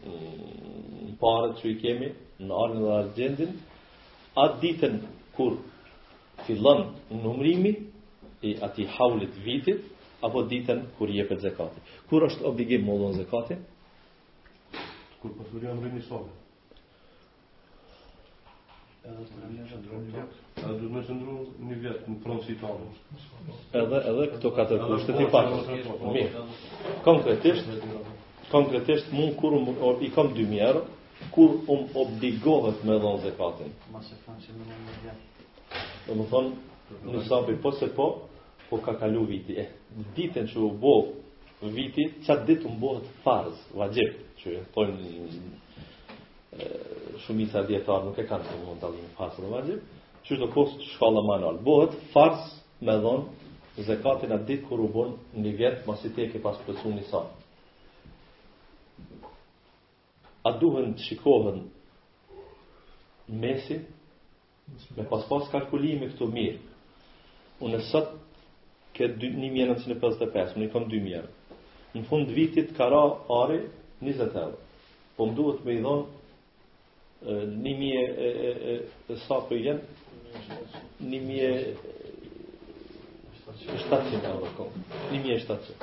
mm, paret që i kemi në arin dhe argjendin, atë ditën kur fillon numrimi i atij haulit vitit, apo ditën kur jepet zekati. Kur është obligim me dhon zekatin? Kur fillon numrimi sot. Edhe të rëmjë është të rëmjë vjetë. Edhe të me qëndru një vjet në pronësi tonë. Edhe, edhe këto katër kushtet i pamë. Mirë. Konkretisht, konkretisht mu kur um, o, i kam dy mijë, kur um obligohet me dhonë zekatin. Masi thamë që me bo një vjet. Domethonë, nisabi po se po, po ka kalu viti. E, ditën që u bo viti, qatë ditë um bohet farz, vaxhib, që e thonë shumica e dijetarëve nuk e kanë të madh dallimin farz dhe vaxhib, çfarëdo koftë shkalla më lart. Bëhet farz me dhon zekatin atë ditë kur u bën një vjet masi ti e ke pas plotësu nisabin. A duhen të shikohen mesi Me pas pas kalkulime këtu mirë. Unë sot kem 1955, unë i kam 2000. Në fund vitit ka ra ari 20 euro. Po më duhet me i dhonë një mijë e, e, e, e sa po bijnë, një mijë e shtatëqind ka me konë, një mijë e shtatëqind.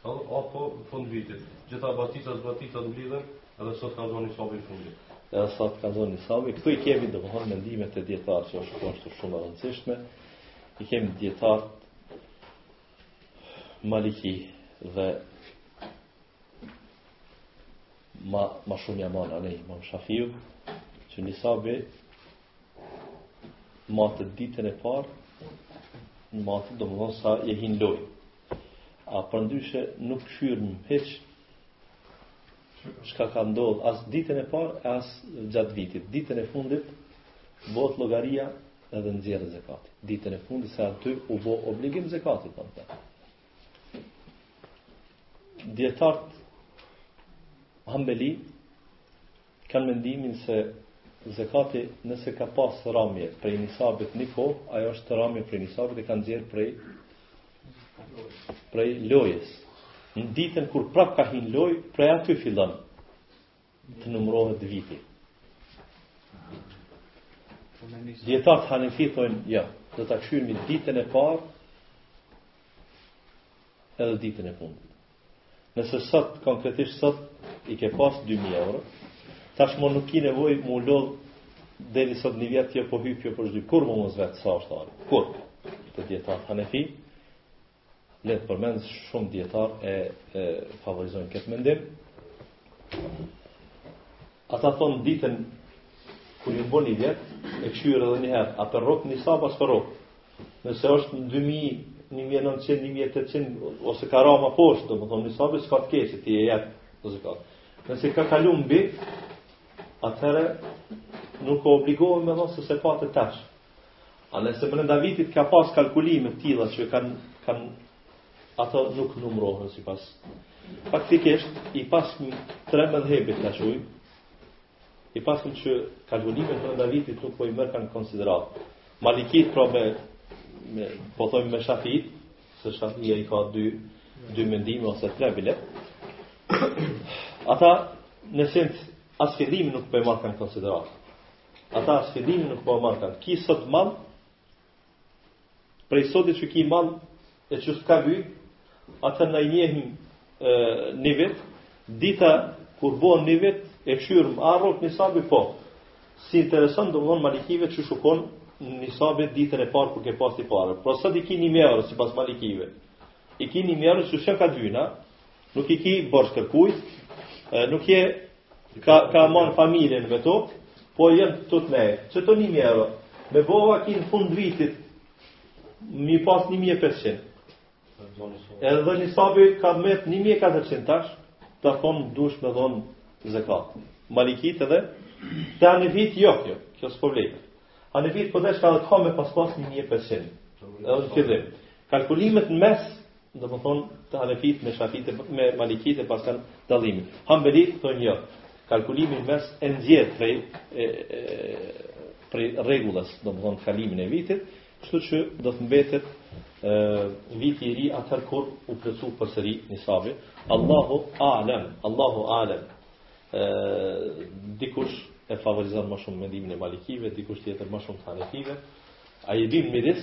Zekat apo fund vitit. Gjithë baticat zbaticat mblidhen edhe sa t'ka zënë nisabi i fundit. Edhe sa t'ka zënë nisabi. Këtu i kemi domethënë mendimet e dijetarëve që është çështje shumë e rëndësishme. I kemi dijetarët Maliki dhe ma, ma shumë janë anë anë imam Shafiu që nisabi matet ditën e parë matet domethonë sa e hin n'lojë A përndyshe nuk kshyrim hiç çka ka ndodhë as ditën e parë e as gjatë vitit. Ditën e fundit bohet llogaria edhe nxjerret zekati. Ditën e fundit se aty u bo obligim zekati po të. Dijetarët Hanbeli Kanë mendimin se zekati nëse ka pas ramje prej nisabit një kohë, ajo është ramje prej nisabit e ka nxjerrë prej prej lojës. Në ditën kur prap ka hin lojë, prej aty fillon të numërohet viti. Dijetarët hanefi thonë, ja, do ta kshyrmi ditën e parë edhe ditën e fundit. Nëse sot, konkretisht sot, i ke pas 2.000 euro, tash më nuk ki nevoj m'u lodh deri sot një vjet jo po hyp, jo po zhdryp, kur me më vet sa është ari, kur? Te dijetarët hanefi, le të përmend shumë dijetarë e, e favorizojnë këtë mendim. Ata thonë ditën kur u bë ni vjet, e këshyr edhe një herë, a po e rrok nisab a s'po e rrok. Nëse është në 2000, 1900, 1800 ose ka ra më poshtë, domethënë nisabi s'ka t'keqe, ti e jep zekat. Nëse ka kalu mbi, atëherë nuk po obligohem me dhënë se s'e ke tash. A nëse brenda vitit ka pas kalkulime të tilla që kanë kanë Ato nuk numërohen sipas. Faktikisht i paskëm tre medhhebe tash. I paskëm që kalkulimet brenda vitit nuk po i merrkan konsideratë. Malikit pra me me po thojmë me Shafit, se Shafiu i ka dy dy mendime ose tre bile. Ata në sens as fillimin nuk po e marrkan konsideratë. Ata as fillimin nuk po e marrkan. Ki sot mall Prej sotit që ki mall e që s'ka vy, ata na i njehim një vit, dita kur bën një vit, e kqyrëm, a rrok nisabi, po. S'i intereson, domethënë malikive qysh u kon nisabi ditën e parë kur ke pas ti pare. Pra sot i ki një mijë, sipas malikive. I ki një mijë që s't'u ka dyna, Nuk i ki borxh të kujt, nuk je kah e mon familjen me to, po jon tuat. Qeto 1000 euro. Me bo vaki në fund vitit m'i pas 1500. Edhe dhe nisabi ka met 1400 tash, ta thon duhesh me dhon zekat. Malikit edhe te hanefit jo kjo, kjo s'po vlen. Hanefit po dashka ka me pas pas 1500. Edhe n'fillim. Kalkulimet në mes Domethënë, te Hanefit me Shafit me Malikit e paskan dallimin. Hanbelit thonë jo. Kalkulimi mes e nxjerr prej e, e, prej rregullës, domethënë kalimin e vitit, kështu që do të matet viti i ri atë kur u plotsu përsëri nisabi. Allahu a'lam, Allahu a'lam. dikush e favorizon më shumë mendimin e malikive, dikush tjetër më shumë hanefive. A i bim midis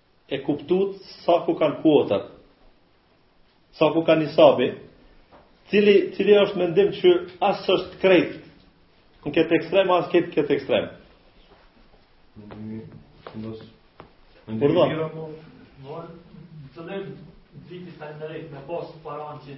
e kuptut sa ku kanë kuotat, sa ku kanë nisabi, cili, cili është mendim që as është krejt, në këtë ekstrem, as në këtë këtë ekstrem. Por do. Mor, të lëm ditë sa ndërrejt me pas paranë që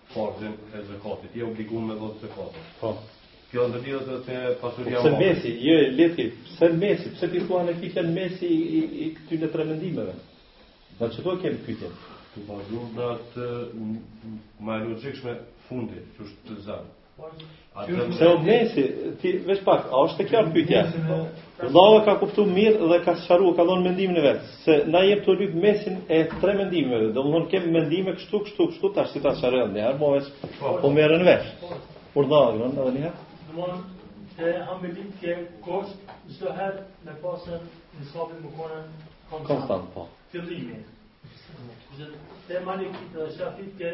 Farzin e zekatit, je obliguar me dhënë zekatin. Po. Kjo ndërlidhet edhe te pasuria e babës. Pse mesi, jo e lehtë, pse mesi, pse ti thua në fikh mesi i, i këtyre tre mendimeve? Na do kem pyetje. Tu bazuar në atë më logjikshme fundit, që është të zënë. Se o Mesi, ti veç pak, a është e qartë pytja? Vllau ka kuptu mirë dhe ka sqaru, ka dhonë mendimin e vet, se na jem tu lypë mesin e tre mendimeve, domethonë kem mendime kështu, kështu, kështu, ta si ta sqaroj edhe njëherë, mo veç, po merr në vesh. Por da, domethonë edhe njëherë? Domethonë hambelit ke kusht, çdo herë me pas nisabin me konë konstant. Konstant, po. Fillimi. Dhe mani këta shafit ke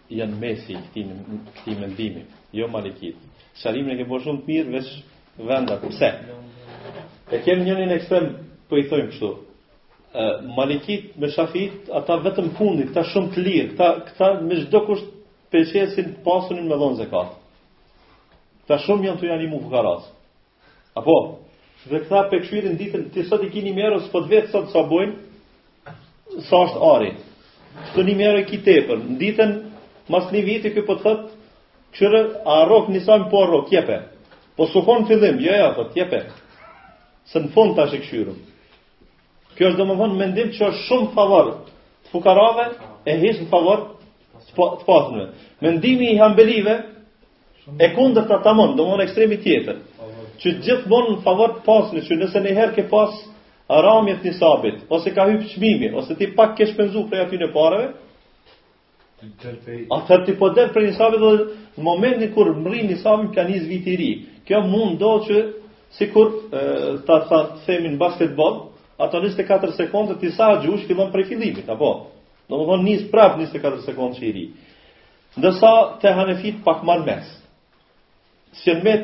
janë mesi i këtij këtij mendimi, jo Malikit. Sqarimin e ke bërë shumë të mirë veç vendet. Pse? E kem njërin ekstrem po i thojmë kështu. Ë Malikit me Shafit, ata vetëm fundit, këta shumë të lirë, këta, këta me çdo kusht pe qesin të pasunin me dhon zekat. Këta shumë janë tu janë i mu fukaras. Apo, dhe këta pe kqyrin ditën, ti sot i ki një mijë euro, s'po të vetë sot sa bojnë, sa është ari. Këtu një mijë euro i ki tepër, në ditën, mas një viti, ky po të thotë, kqyre, a rok, nisabin po a rok, jepe. Po s'u konë n'fillim, jo, jo, thotë, jepe. Se në fund tash e kqyrim. Kjo është domethonë mendim që është shumë n'favor të fukarave e hiç në favor të pasunve. Mendimi i hambelive, E kundërta tamam, domthonë ekstremi tjetër. Që gjithmonë në favor të pasunve, që nëse një herë ke pas ramje të nisabit, ose ka hypë çmimi, ose ti pak ke shpenzu prej atyne pareve, atër ti po del prej nisabit dhe në momentin kur mrrin nisabit ka nis viti ri. Kjo mund do që, sikur ta themi në basketboll, ato 24 sekonde ti sa gjun fillon prej fillimit, apo? Domethonë nis prap 24 sekonde çi i ri. Ndërsa te Hanefit pak ma në mes. S'anon me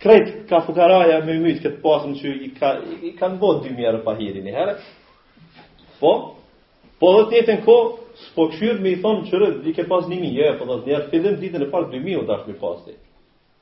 krejt ka fukaraja me mytë këtë pasun që i, ka, i kanë bo dy mijë euro pa hiri një herë. Po, po edhe në të njëjtën kohë, s'po kqyr me i thonë qyr, i ke pas një mi, jo, po edhe një herë n'fillim ditën e parë dy mi u dashtë mi pasë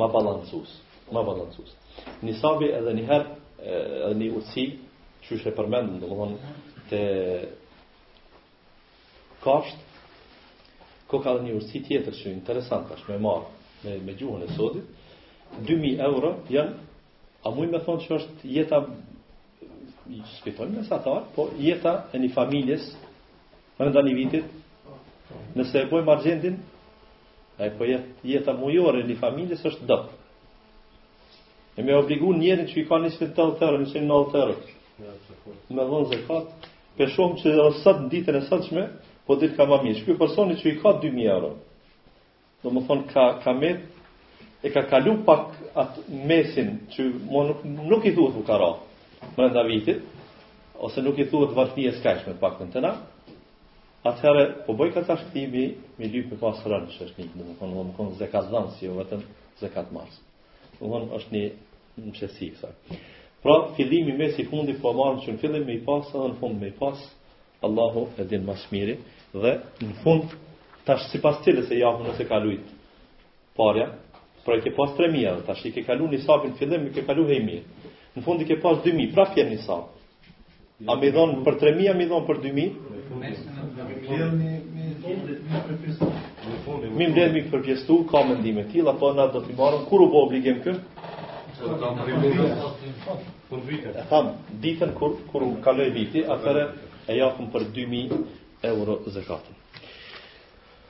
Ma balancues, ma balancues. Nisabi edhe një herë edhe një urtësi, që është e përmendën, domethonë, te kafshtë, po ka dhe një urtësi tjetër që interesant është me marrë me, me gjuhën e sodit, 2.000 euro janë, a muj me thonë që është jeta, s'po thojmë mesatare, po jeta e një familjes Brenda një vitit, nëse e bojmë argjendin, a e po, jetë jeta mujore e një familjes është dëpë. E me obligu njerin që i ka 180 euro, 190 euro, me dhonë zekat, për shumë që edhe sot në ditën e sotshme, po dilka ma mirë. Që personi që i ka 2.000 euro, Domethënë ka, ka met, e ka kalu pak atë mesin që ma nuk, nuk i thuhet fukara brenda vitit ose nuk i thuhet varfni e skajshme të paktën te na. Atëherë po bëj ka tash kthimi me lypë pas rënë çështni, domethënë me kon zekatdhënës, jo vetëm zekatmarrës. Domethonë është një mesi kësaj. Pra fillimi mesi, fundi po marrëm që në fillim me i pas edhe në fund me i pas Allahu e din ma së miri dhe në fund tash sipas cilës e japun nëse ka lujt parja, pra i ke pas 3000 dhe tash i ke kalu nisabin fillim i ke kalu hajt mirë. Në fund i ke pas 2000, pra fir nisab. A me i dhonë për 3000 a me i dhonë për 2000? Me i mbledh me i përpjestu, ka mendime të tilla, po na do t'i marrëm kur u bë obligim kë? Për vitin. E thamë, ditën kur kur kaloi viti, atëherë e japim për 2000 euro zekatin.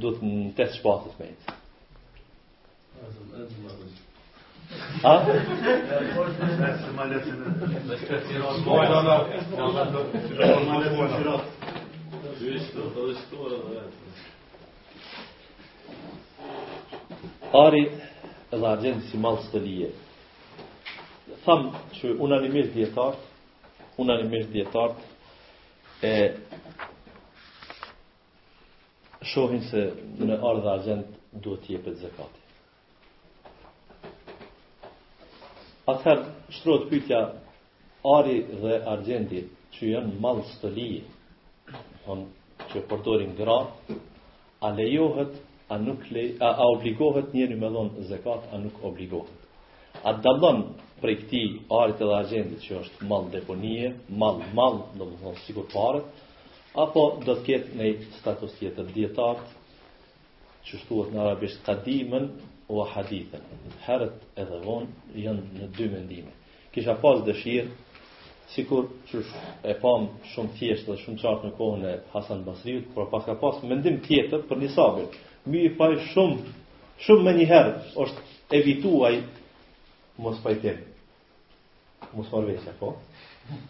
Do të në tetë shpatët me jetë. A? Ari dhe argjendi si mall stolie. Thamë që unanimisht dijetarët, unanimisht dijetarët, e shohin se në ar dhe argjend duhet të jepet zekati. Atëherë, shtrohet pytja, ari dhe argjendi që janë mall stolie, hë, që përdorin gra, a lejohet, a nuk le, a, a obligohet njeri me dhonë zekat, a nuk obligohet. A dallon prej këtij arit dhe argjendit që është mall deponie, mall, mall, domethonë, sikur paret, Apo do të ketë nej status tjetër dijetarët, qysh thuhet në arabisht, kadimen ua hadithen. Herët edhe vonë janë në dy mendime. Kisha pas dëshirë, sikur që e pam shumë thjeshtë dhe shumë qartë në kohën e Hasan Basriut, por paska pas mendim tjetër për një sahabi. Me i pa shumë, shumë menjëherë është evidentu ai mospajtim. Mosmarrëveshja, po.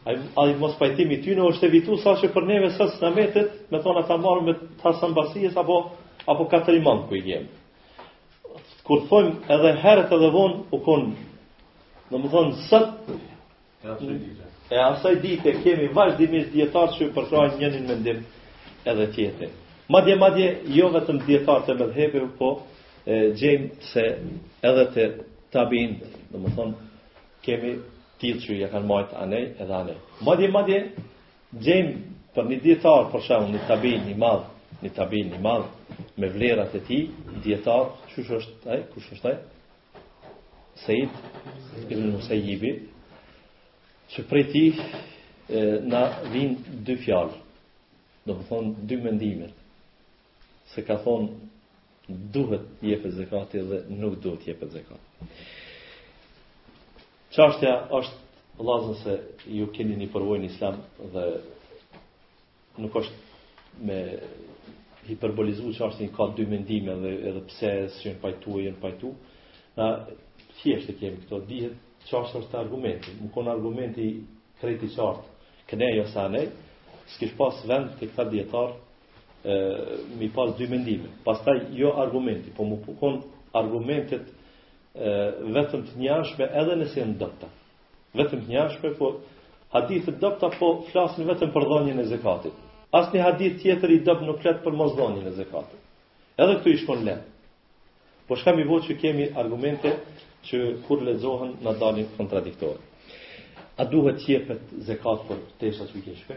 Ai ai mospajtim i tyne është evidentu sa që për neve sot s'na mbetet, me thonë a ta marrë me Hasan Basriun apo apo katër imamë ku jem. Kur thojmë edhe herët edhe vonë u kon. Domethënë sot e kësaj dite kemi vazhdimisht dijetarë që përkrahin njënin mendim edhe tjetrin. Madje madje jo vetëm dijetarë të medhhebeve, po E gjejmë se edhe te tabiinët, domethënë kemi të tillë që ja kanë marrë anej edhe anej. Madje madje gjejmë për një dijetar për shembull një tabiin i madh, një tabiin i madh me vlerat e tij, dijetar, kush është ai? Kush është ai? Said ibn Musayyib që prej tij na vin dy fjalë do të thon dy mendime se ka thon duhet të jepet zekati dhe nuk duhet të jepet zekati. Çështja është vllazën se ju keni një përvojë në islam dhe nuk është me hiperbolizu çështjen ka dy mendime dhe edhe pse s'janë pajtu e janë pajtu na thjesht e kemi këto dihet qysh është argumenti me konë argumenti krejt i qartë këtne jo sa ne s'kish pas vend te këta dijetarë e, mi pas dy mendime. Pastaj jo argumenti, po me u konë argumentet e, vetëm të njanshme edhe nëse janë t'dobta. Vetëm të njanshme, po hadithet t'dobta po flasin vetëm për dhonjën e zekatit. Asnjë hadith tjetër i dobët nuk flet për mosdhonjën e zekatit. Edhe këtu ish kon lehtë. Po çka me bo që kemi argumente që kur lexohen na dalin kontradiktore. A duhet t'jepet zekat për to se qeke shpi?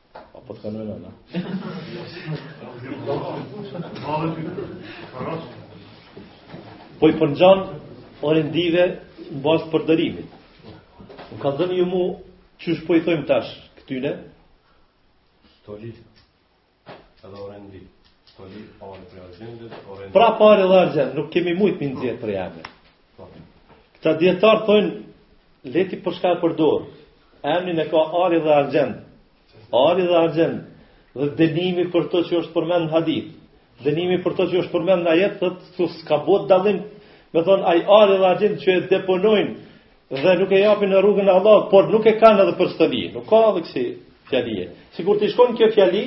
Apo te ka në nji anë po i përngjan orendive në bazë të përdorimit. Më kallxoni ju mu, qysh po i thojmë tash këtyne? Stoli, edhe orendi. Stoli, për ar e për argend, orendi. Pra ari edhe argend, nuk kemi mujtë me i nxjerrë përjashta. Këta dijetarë thojnë, le ti për çka e përdor, emnin e ka ari dhe argjend, ari dhe argjend, dhe dënimi për të që është përmend në hadith, dënimi për të që është përmend në ajet, dhe të s'ka bo dallim, domethonë, ai ari dhe argjend që e deponojnë, dhe nuk e japin në rrugën e Allahut, por nuk e kanë edhe për stoli, nuk ka edhe kësi fjalie. Sikur t'ish kon kjo fjali,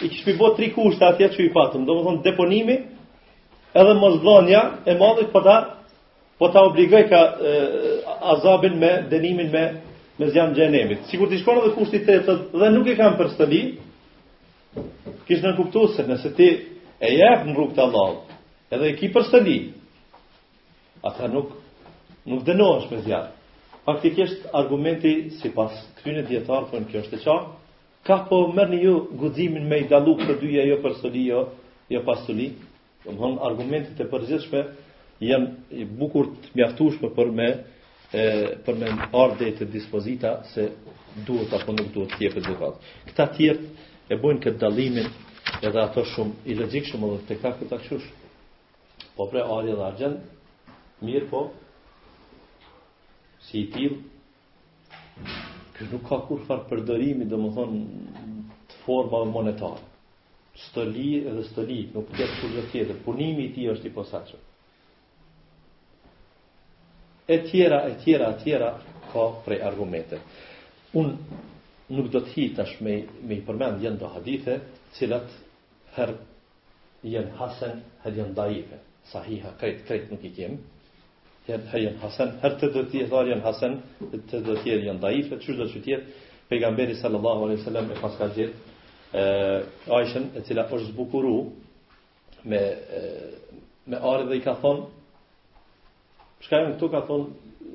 i kish bo tri kushte atje që i patëm, domethonë deponimi, Edhe mosdhonja e mallit po ta po ta obligojka e, azabin me dënimin me me zjarm t'xhehnemit. Sikur t'ish kon edhe kushti i tretë dhe nuk e kanë për stoli. Kish nënkuptu se nëse ti e jep në rrugë të Allahut, edhe e ki për stoli, atëherë nuk nuk dënohesh me zjarr. Faktikisht argumenti sipas këtyre dijetarëve kjo është e qartë, Kah po merrni ju guximin me i dallu këto dyja jo për stoli jo jo pa stoli? Domthon argumentet e përgjithshme janë bukur të mjaftueshme për me e për me ardhë deri te dispozita se duhet apo nuk duhet të jepet zekat. Këta të tjerë e bojnë këtë dallimin edhe ato shumë i logjikshëm edhe te ka këta kush. Po prej ari dhe argjend, mirëpo, si i tillë, Kjo nuk ka kurrfarë përdorimi, domethonë, të formave monetare. Stoli edhe stoli, nuk është kurgjo tjetër. Punimi i tij është i posaçëm. E tjera, e tjera, e tjera, ka prej argumente. Unë nuk do të hi tash me, me i përmend janë do hadithe, të cilat herë jan hasen her jan daife sahiha krejt krejt nuk i kemi her her jan hasen her te do dijetarë jan hasen te do tjerë jan daife qysh do që t'jetë pejgamberi sallallahu alaihi wasallam e paska gjet e Aishen e cila është zbukuru me me ar dhe i ka thon çka janë këto ka thon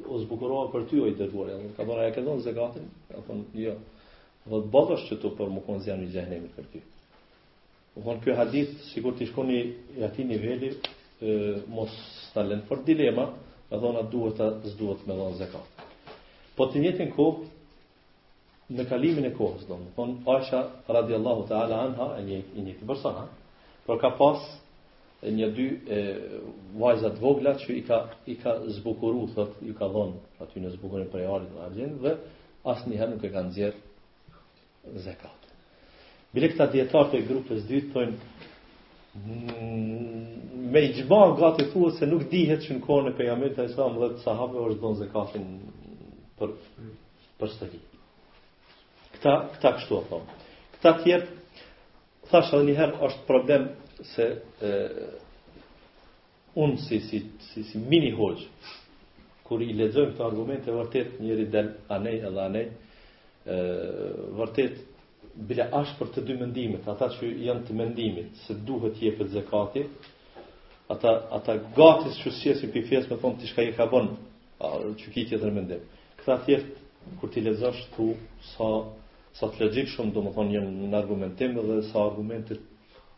u zbukurova për ty o i dërguar i Allahut, ka thon a ja ke dhon zekatin ka thon jo do të bëhen këto për me kon zjarm i xhehnemit për ty Domethonë ky hadith sikur t'ish kon i atij niveli e, mos ta lën për dilema, a dhona duhet a s'duhet me dhon zekat. Po në të njëjtën kohë me kalimin e kohës, domethonë Aisha radhiyallahu ta'ala anha e një i njëjti person, ha? por ka pas një dy e, vajza të vogla që i ka i ka zbukuru, thotë, i ka dhon atyne zbukurim prej arit e argjendit dhe asnjëherë nuk e kanë nxjerr Zekat. Bile këta dijetarë të grupës dytë thojnë me i gjba gati thuajse nuk dihet që në kohë të pejgamberit alejhi selam dhe të sahabëve është dhonë zekati për, për stoli. Këta, këta kështu e thonë. Këta tjertë, thashë edhe njëherë është problem se e, Unë si si si si, mini hoxhë, kur i lexojmë këto argumente vërtet njëri del anej edhe anej ë vërtet bile ashtu për të dy mendimet, ata që janë të mendimit se duhet të jepet zakati, ata ata gati që s'jesin pi fes me thonë ti çka i ka bën, që ki tjetër mendim. Këta thjesht kur ti lexosh thu sa sa të logjikshëm, domethënë janë në argumentim dhe sa argumente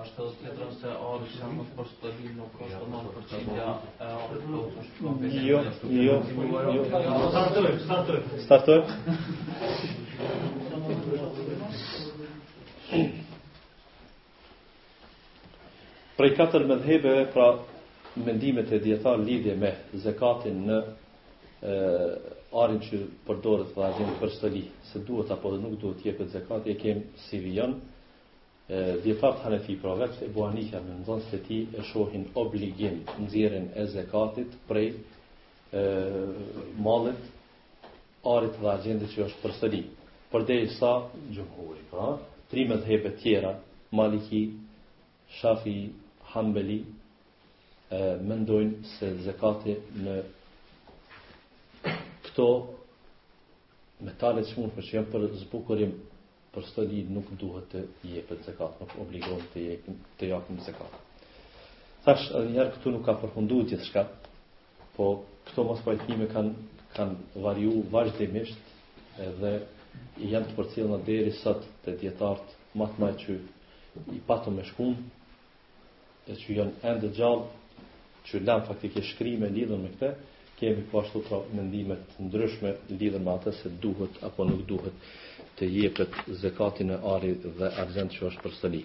Ashtu si tjetër se ari që nuk për stabil nuk ka të marrë për qindja e ari të lotë është shumë për jo, jo, jo, startoj, startoj, startoj. Prej katër medhhebeve, pra mendimet e dijetarëve lidhje me zekatin në e, arin që përdoret dhe argjendin për stoli, se duhet apo dhe nuk duhet të jepet zekati, e kemë si vijon, Dijetarët hanefi, pra vetë Ebu Hanife me nxënësit e tij e shohin obligim nxjerrjen e zekatit prej malit, arit dhe argjendit që është për stoli. Përderisa xhumhuri, pra tri medhhebet tjera, Maliki, Shafi, Hanbeli, e, mendojnë se zekati në këto metale të çmuara, për që janë për zbukurim Për stoli nuk duhet të jepet zekat, nuk obligohet të jepim të japim zekat. Tash edhe një herë këtu nuk ka përfunduar gjithçka, po këto mospajtime kanë kanë variu vazhdimisht edhe janë të përcjelluna deri sot te dijetarët, ma ata që i patëm me shkrim e që janë ende gjallë, që lanë faktikisht shkrime lidhur me këte, kemi po ashtu pra mendime të ndryshme lidhur me atë se duhet apo nuk duhet të jepet zekati në ari dhe argjend që është për stoli.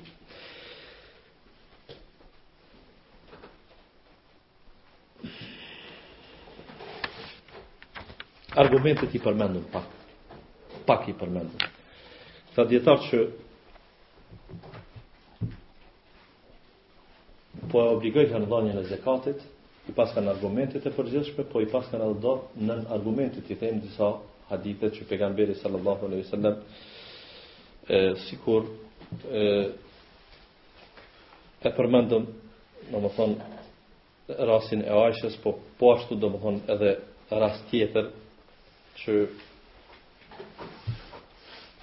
Argumentet i përmendëm pak, pak i përmendëm. Këta dijetarë që Po e obligojkan dhënien e zekatit, i paskan argumentet e përgjithshme, po i paskan edhe do argumente, t'i themi disa hadithe që pejgamberi sallallahu alaihi wasallam e sikur e e përmendëm, domethënë rastin e Aishës, po po ashtu domthon edhe rast tjetër që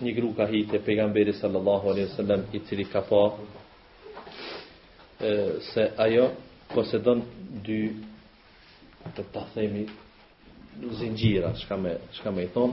një gru ka hi te pejgamberi sallallahu alaihi wasallam i cili ka pa e, se ajo posedon dy të ta themi zinxhira, çka me, çka me i thon,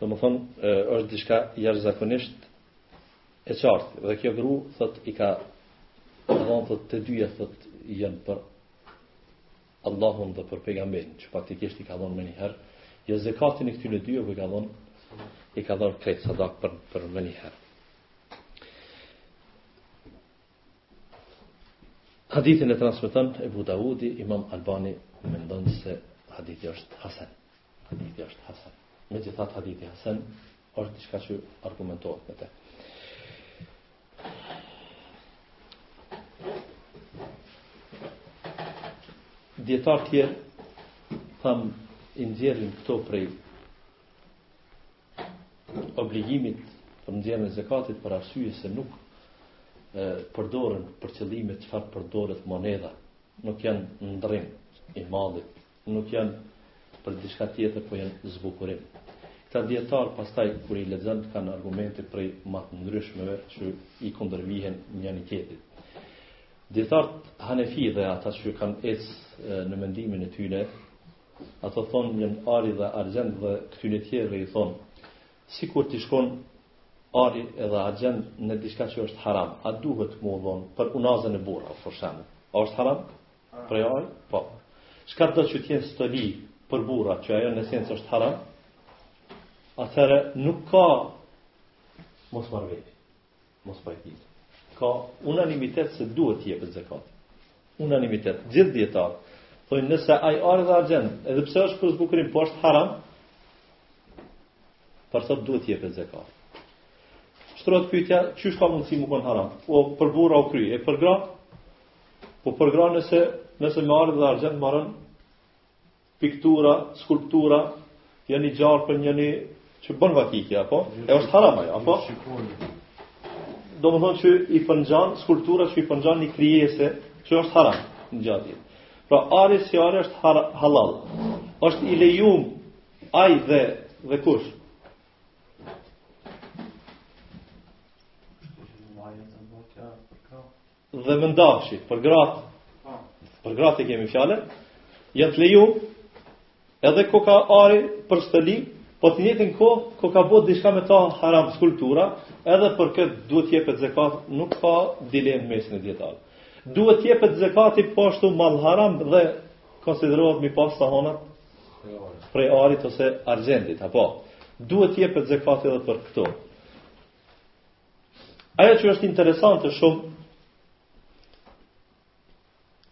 Domethënë, është diçka jashtëzakonisht e qartë. Dhe kjo gru', thot, i ka dhonë, thot, të dyja, thot, janë për Allahun dhe për pejgamberin, që faktikisht i ka dhonë menjëherë, jo zekatin e këtyne dyja, i ka dhonë, i ka dhonë krejt sadaka për, përmenjëherë. Hadithin e transmeton Ebu Dawudi, Imam Albani mendon se hadithi është hasan. Hadithi është hasan. Megjithatë hadithi hasan, është diçka që argumentohet me te. Dijetarët tjerë, thamë, i nxjerrin këto prej obligimit për nxjerrjen e zekatit për arsye se nuk e përdoren për qëllime çfarë përdoret monedha, nuk janë ndrrim i mallit, nuk janë për diçka tjetër, po janë zbukurim. Këta dijetarë pastaj kur i lexon kanë argumente prej më të ndryshmeve që i kundërvihen njëri tjetrit. Dijetarët Hanefi dhe ata që kanë ecë në mendimin e tyre Ata thonë jan ari dhe argjend dhe këtyne tjerëve i thonë, sikur t'i shkon ari edhe argjend në diçka që është haram, a duhet mu dhonë për unazën e burra, për shembull. A është haram? Prej ari? Po. Shkado që t'jen stoli për burra, që ajo në esencë është haram, atëherë nuk ka mosmarrveshje. Mospajtime. Ka unanimitet se duhet të jepet zekati. Unanimitet. Gjithë dijetarët thonë nëse ai ar dhe argjend, edhe pse është për zbukurim, po është haram, për to duhet të jepet zekat. Shtrohet pyetja, qysh ka mundësi me kon haram? O për burra o kry, e për gra? Po për gra nëse nëse me ar dhe argjend marrin Piktura, skulptura, janë një gjarpën, njëni që bën vaki kjo, apo? E është haram ajo, apo? Domethënë që i përngjan, skulptura që i përngjan një krijese që është haram me gja. Pra, ari si ari është har halal. është i lejum, ai dhe, dhe kush? dhe mëndafshi për gratë, për gratë e kemi fjalën, janë të lejum, edhe koka ari për stoli, po të njëjtën kohë, koka bo diçka me ta haram skulptura, edhe për këtë duhet jepet zekat, nuk ka dilemë n'mesin e dijetarëve. Duhet jepet zekati po ashtu po mal haram dhe konsiderohet me i pas sahonat prej arit ose argjendit, apo? Duhet jepet zekati edhe për këto. Ajo që është interesante shumë,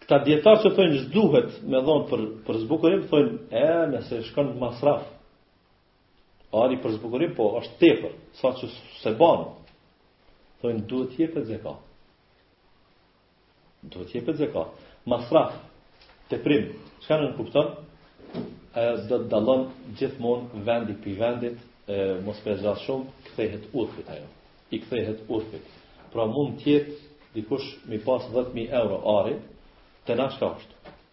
këta dijetarë që thojnë s'duhet me dhonë për, për zbukurim, thojnë, e, nëse shkon masraf, ari për zbukurim, po, është tepër, sa që se ban, thojnë, duhet t'jepet zekat. Duhet të jepet zekat. Masraf, teprim, çka nënkupton? Ë do të dallon gjithmonë vendi prej vendit, e, mos po e zgjat shumë, i kthehet urfit ajo. I kthehet urfit. Pra mund të jetë dikush me i pas 10000 euro ari, te ne çka është?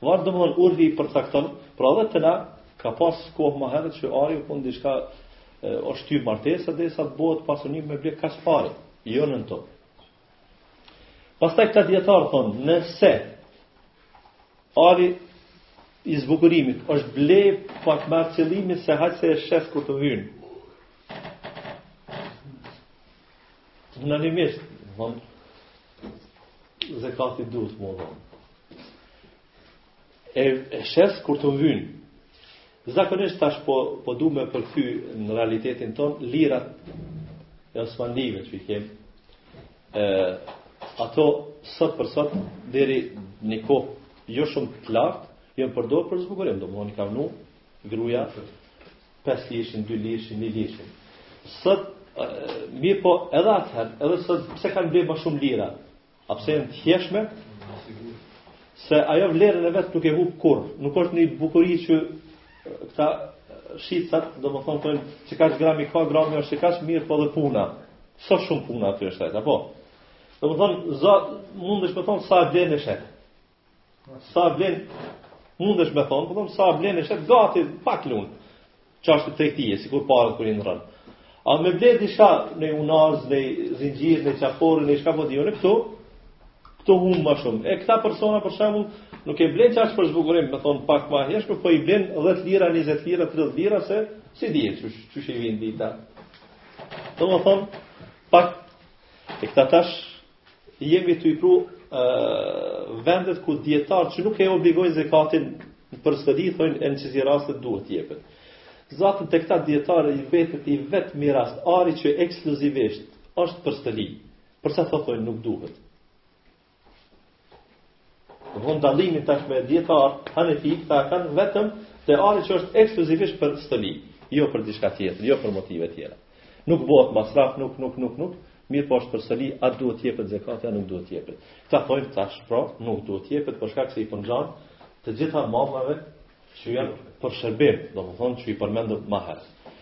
Varet domethënë urfi i përcakton, pra edhe te ne ka pas kohë më herët që ari u bën diçka është shtyr martesa derisa të bëhet pasuni me ble kaq ari, jo nën top. Pastaj këta dijetarë thonë, nëse ari i zbukurimit është ble pak me qëllim se hajt se e shes kur të vyn. Unanimisht, thonë zekati duhet me u dhon. E, e shes kur të vyn. Zakonisht tash po po duam me e përkthy në realitetin ton lirat e osmanlive që i kem. Ë ato sot për sot deri një kohë jo shumë të lartë, janë përdorur për zbukurim, domethënë i ka vnu gruaja pesëlirëshin, dylirëshin, njëlirëshin. Sot, mirëpo edhe atëherë, edhe sot, pse kanë blerë më shumë lira? A pse janë të hijshme? Se ajo vlerën e vet nuk e hup kurrë, nuk është një bukuri që këta shitësat, domethënë, për, që kaq grami ka, grami është kaq mirëpo dhe puna. Sa shumë puna aty është hajt, po. Domethënë, mundesh me thonë, sa e blenë e shet. Sa vlen mundesh me thonë, po sa e blen e shet gati pak lun. Çashtje tregtie, sikur paret kur i ndron. A me ble diçka një unazë, një zinxhir, një qafore, një çka po di unë këtu, këto hupin më shumë. E këta persona, për shembull, nuk e blen qashtu për zbukurim, me thon pak më herë, por po i blen 10 lira, 20 lira, 30 lira se si di qysh qysh i vjen dita. Do të thon pak e këta tash Jemi tu i pru vendet ku dijetarët që nuk e obligojnë zekatin për stoli, thojnë edhe n'kësi raste duhet t'jepet. Zaten te këta dijetarë i mbetet i vetmi rast, ari që ekskluzivisht është për stoli, për atë thojnë nuk duhet. Vetëm dallimin tash me dijetarët Hanefi këta kanë vetëm te ari që është ekskluzivisht për stoli, jo për diçka tjetër, jo për motive tjera. Nuk bëhet masraf, nuk nuk nuk nuk, mirëpo është për stoli, a duhet të jepet zekat, a nuk duhet të jepet. Këta thonë tash, pra, nuk duhet të jepet për shkak se i përngjan të gjitha mallrave që janë për shërbim, domethënë që i përmendëm më herët.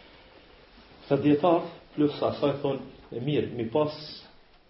Këta dijetarë plus asaj thonë e mirë, me pas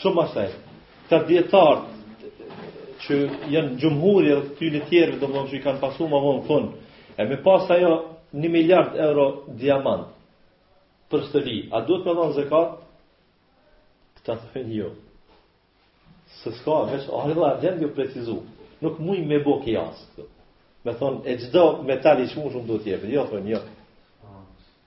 Shumë më skaj. Këta dijetarë që janë xhumhuri edhe këtyre tjerëve, domethënë që i kanë pasu më vonë fund, e me pas ajo një miliard euro diamant për stoli, a duhet me dhonë zekat? Këta të thojnë jo. Se s'ka, veç, ari dhe argjendi jon precizu. Nuk muj me bo kijas këtu. Me thonë, e çdo metal i çmushëm duhet jepë. Jo, thonë, jo.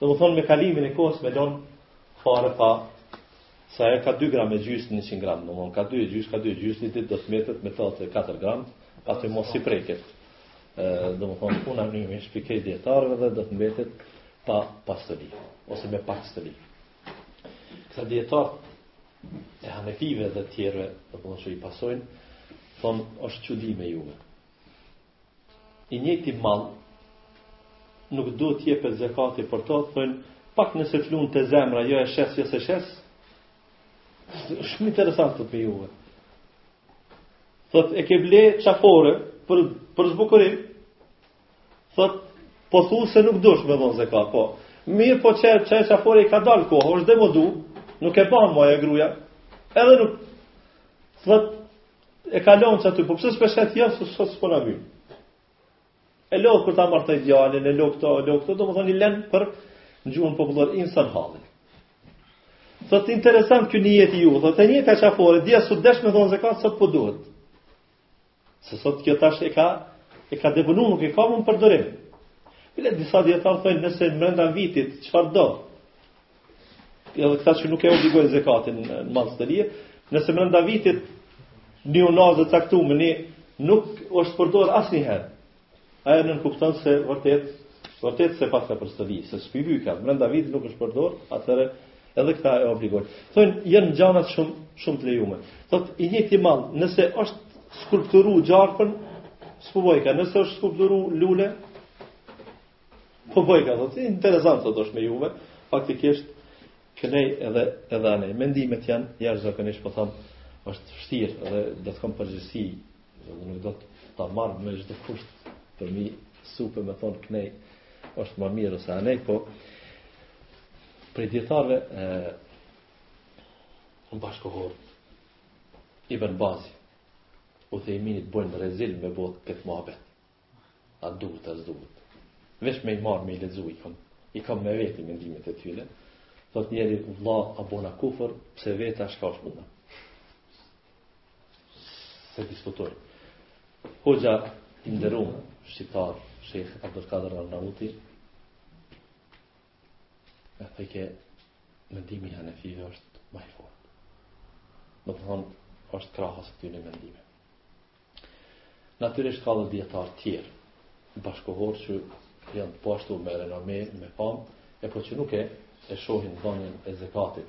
Domethënë me kalimin e kohës me lonë fare pa sa e ka 2 gram e gjysë në 100 gram, nga 2 e gjysë, nga 2 e gjysë, një ditë do të mbetet vetëm atë 4 gram, pastaj mos i preket. Domethënë, puna një me shpjegim dijetarëve dhe do të mbetet pa stoli, ose me pak stoli. Këta dijetarë e hanefive dhe tjerve, domethënë që i pasojnë, thonë, është çudi me juve. i njëjti mall nuk duhet të jepet zekati për to, thonë pak nëse t'i lun te zemra, jo e shes, jo s'e shes. Shumë interesante për juve. Thot, e ke ble qafore për, për zbukurim, thot, po thu se nuk duhesh me dhonë zekat, po. Mirëpo qajo qafore i ka dalë kohë, është demodu, nuk e ban mo ajo gruja, edhe nuk, thot, E ka lënë aty, po pse s'pe shet, e thot s'po na vyn. E lo kur ta martoj djalin, e lo këto, e lo këto, domethënë i lën për në gjuhën popullore me iu gjind hallit. Thot interesant ky nijet, ju, thot e njëjta qafore, dje s'u desh me dhon zekat sot po duhet. Se sot kjo tash e ka e ka deponu, nuk e ka mo n'përdorim. Bile disa dijetarë thonë nëse mrenda vitit, çfarëdo, edhe këta që nuk e obligojnë zekatin në stoli, nëse mrenda vitit një unazë e caktume, nuk është përdor asnjëherë. Ajo nënkupton se vërtet, vërtet s'e paska për, se s'po i vyka, mrenda vitit nuk është përdor, atëherë edhe këta e obligojnë. Thojnë, janë gjanat shumë, shumë të lejume. Thot, i njëjti mall, nëse është skulpturu gjarpën, s'ka, nëse është skulpturu lule, Po bojka thotë, interesant thotë është me juve, faktikisht këndej edhe edhe anej mendimet janë jashtëzakonisht po them është vështirë edhe do të kam përgjegjësi dhe nuk do të ta marr me çdo kusht për m'i supë me thonë këndej është më mirë ose andej po prej dijetarve, e, bashkohor i bën bazi u të iminit bojnë rezil me botë këtë muhabet A duhet, a s'duhet. Vesh me i marrë, me i lexu i kam. I kam me veti mendimet e tyne. Thot njeri, vla, a bona kufër, pse veta, shka është puna. Se diskutoj. Hoxha, i nderum, shqiptar, shejh Abdulkadër Arnauti, E thekë mendimi i Hanefive është ma i fortë. Domethonë është krahas këtyne mendime. Natyrisht ka edhe dijetarë tjerë, bashkohorë që janë po ashtu me renome, me famë, e po që nuk e, e shohin dhanien e zekatit,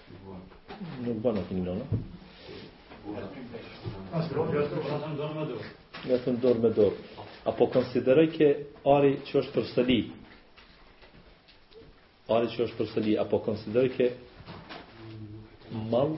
Nuk bën atë një lënë. Jashtë dorë me dorë. Apo konsiderojke ari që është për stoli. Ari që është për stoli. Apo konsiderojke mall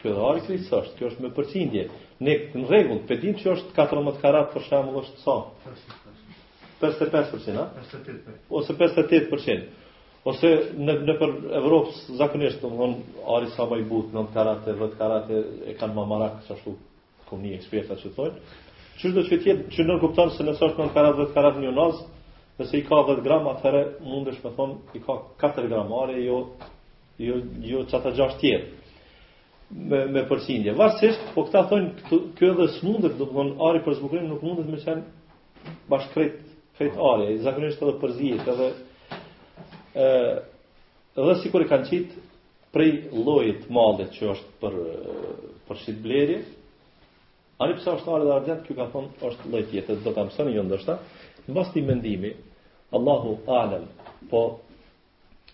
Kjo edhe ari krejt s'është, kjo është me përqindje. Ne në rregull, pe dim që është 14 karat për shembull është sa? 55%, a? 58%. Ose 58%. Ose në, nëpër Evropë, zakonisht, domethonë, ari sa ma i butë, 9 karat e 10 karat e, e kanë ma merak, që ashtu, Kemi eksperta që thonë, që do që tjetë që nënkupton se nëse është nëntë karat dhetë karat një unazë, nëse i ka 10 gram, atëherë domethonë, i ka 4 gram ar e, jo, jo, jo që ata gjashtë tjerë me, me përqindje. Varësisht, po këta thonë, kjo edhe s'mundet, domethonë, ari për zbukurim nuk mundet me qenë bash krejt, krejt ari, i zakonisht edhe përzihet, edhe, e, edhe sikur i kanë qitë, Prej llojit të mallit që është për për shitblerje, ani pse është ar dhe argjend, ky ka thonë është lloj tjetër, do ta mësoni ju ndoshta. Mbas këtij mendimi, Allahu alem, po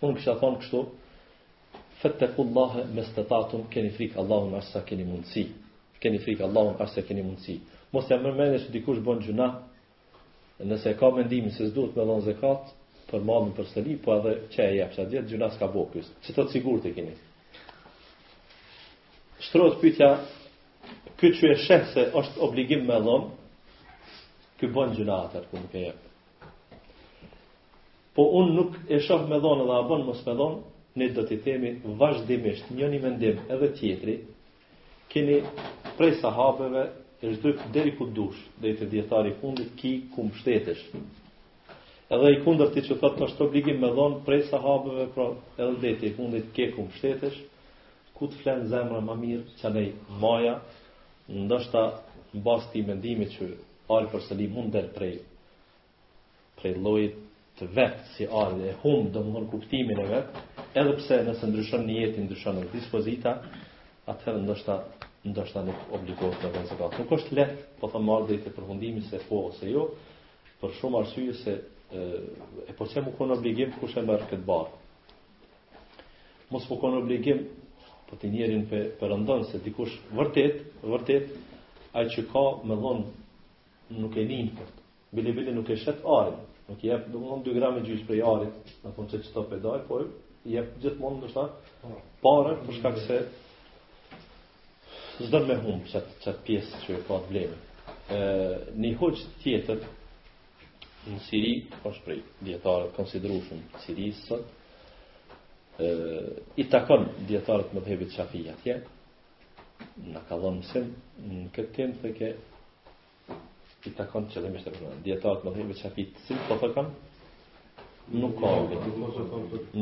unë kisha thonë kështu, Fattakullaha mastatatum keni frikë Allahun aq sa keni mundsi. Keni frikë Allahun aq sa keni mundsi. Mos e merrni mend se dikush bën gjynah, Nëse ka mendimin se s'duhet me dhënë zekat për mallin për stoli, po edhe që e jep s'ka dert, gjynah s'ka bo ky. Qët të sigurt e keni. Shtrohet pyetja ky që e sheh se është obligim me dhënë, ky bën gjynah atëherë kur nuk e jep. Po unë nuk e shoh me dhonë dhe a bënë mos me dhonë, ne do t'i themi vazhdimisht një një mendim edhe tjetri, Keni prej sahabeve e zhduk deri ku dush, deri te dijetari i fundit ki ku mbshtetesh. Edhe i kundërti që thotë është obligim me dhon prej sahabeve, pra deri te i fundit ke ku mbshtetesh, ku të flen zemra më mirë qanej maja, ndoshta mbas këtij mendimi që ari për stoli mund del prej prej llojit të vet si ar edhe e humb domthon kuptimin e vet, edhe pse nëse ndryshon nijeti ndryshon edhe dispozita, atëherë ndoshta ndoshta nuk obligohet të bëjë zakat. Nuk është lehtë, po them me ardh deri te përfundimi se po ose jo, për shumë arsye se e, e po qe me kon obligim kush e merr këtë barrë. Mos me kon obligim po ti njerin pe, pe rëndon se dikush vërtet, vërtet ai që ka me dhon nuk e lind për të. Bile bile nuk e shet arin, nuk i jep domthon 2 gram e gjys prej arit, në fund se qeto pe daj, po i jep gjithmonë ndoshta para për shkak se s'do me humb qat qat pjesë që e ka të bleme. Ë një hoxhë tjetër në Siri, po është prej dijetarëve të konsiderueshëm të Sirisë sot, ë i takon dijetarëve të medhhebit Shafi atje, Na ka dhënë mësim në këtë temë se ke i takon qëllimisht e përmenda. Dijetarët e medhhebit shafi, si po të kam, nuk ka obligim,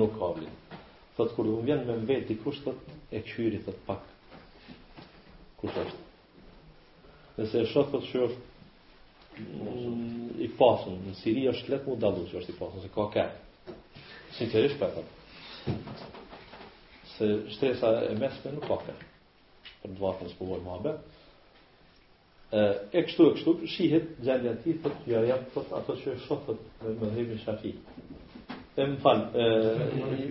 nuk ka obligim. Thot, kur domethënë vjen me m'vet dikush thot, e kqyri, thot, pak, kush është. Nëse e shoh, thot, që është, i pasun, në Siri është lehtë mu dallu që është i pasun, se ka ke. Sinqerisht për po e Se shtresa e mesme nuk ka ke. Për të vatën së përvojë ma be. E kështu e kështu, shihet gjendja ti, thot ja jap ato që e shoh thot me medhhebin shafi. E më fal,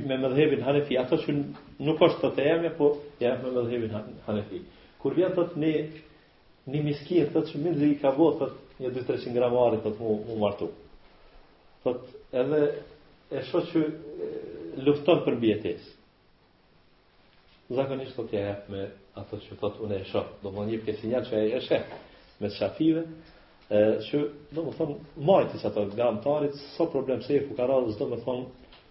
me medhhebin hanefi, ato që nuk është të të jemi, po jam me medhhebin hanefi. Kur vjen thot ne Një miskin, thot që memzi i ka bo, thot një 2-300 gram ari, thot mu, mu martu. Thot edhe e sho që lufton për mbijetesë. Zakonisht thot ja jep me ato që thot unë e sho. Domethënë për sinjal që e e sheh me shafive, e, që domethonë majti qato gram t'arit, so problem se je fukara domethonë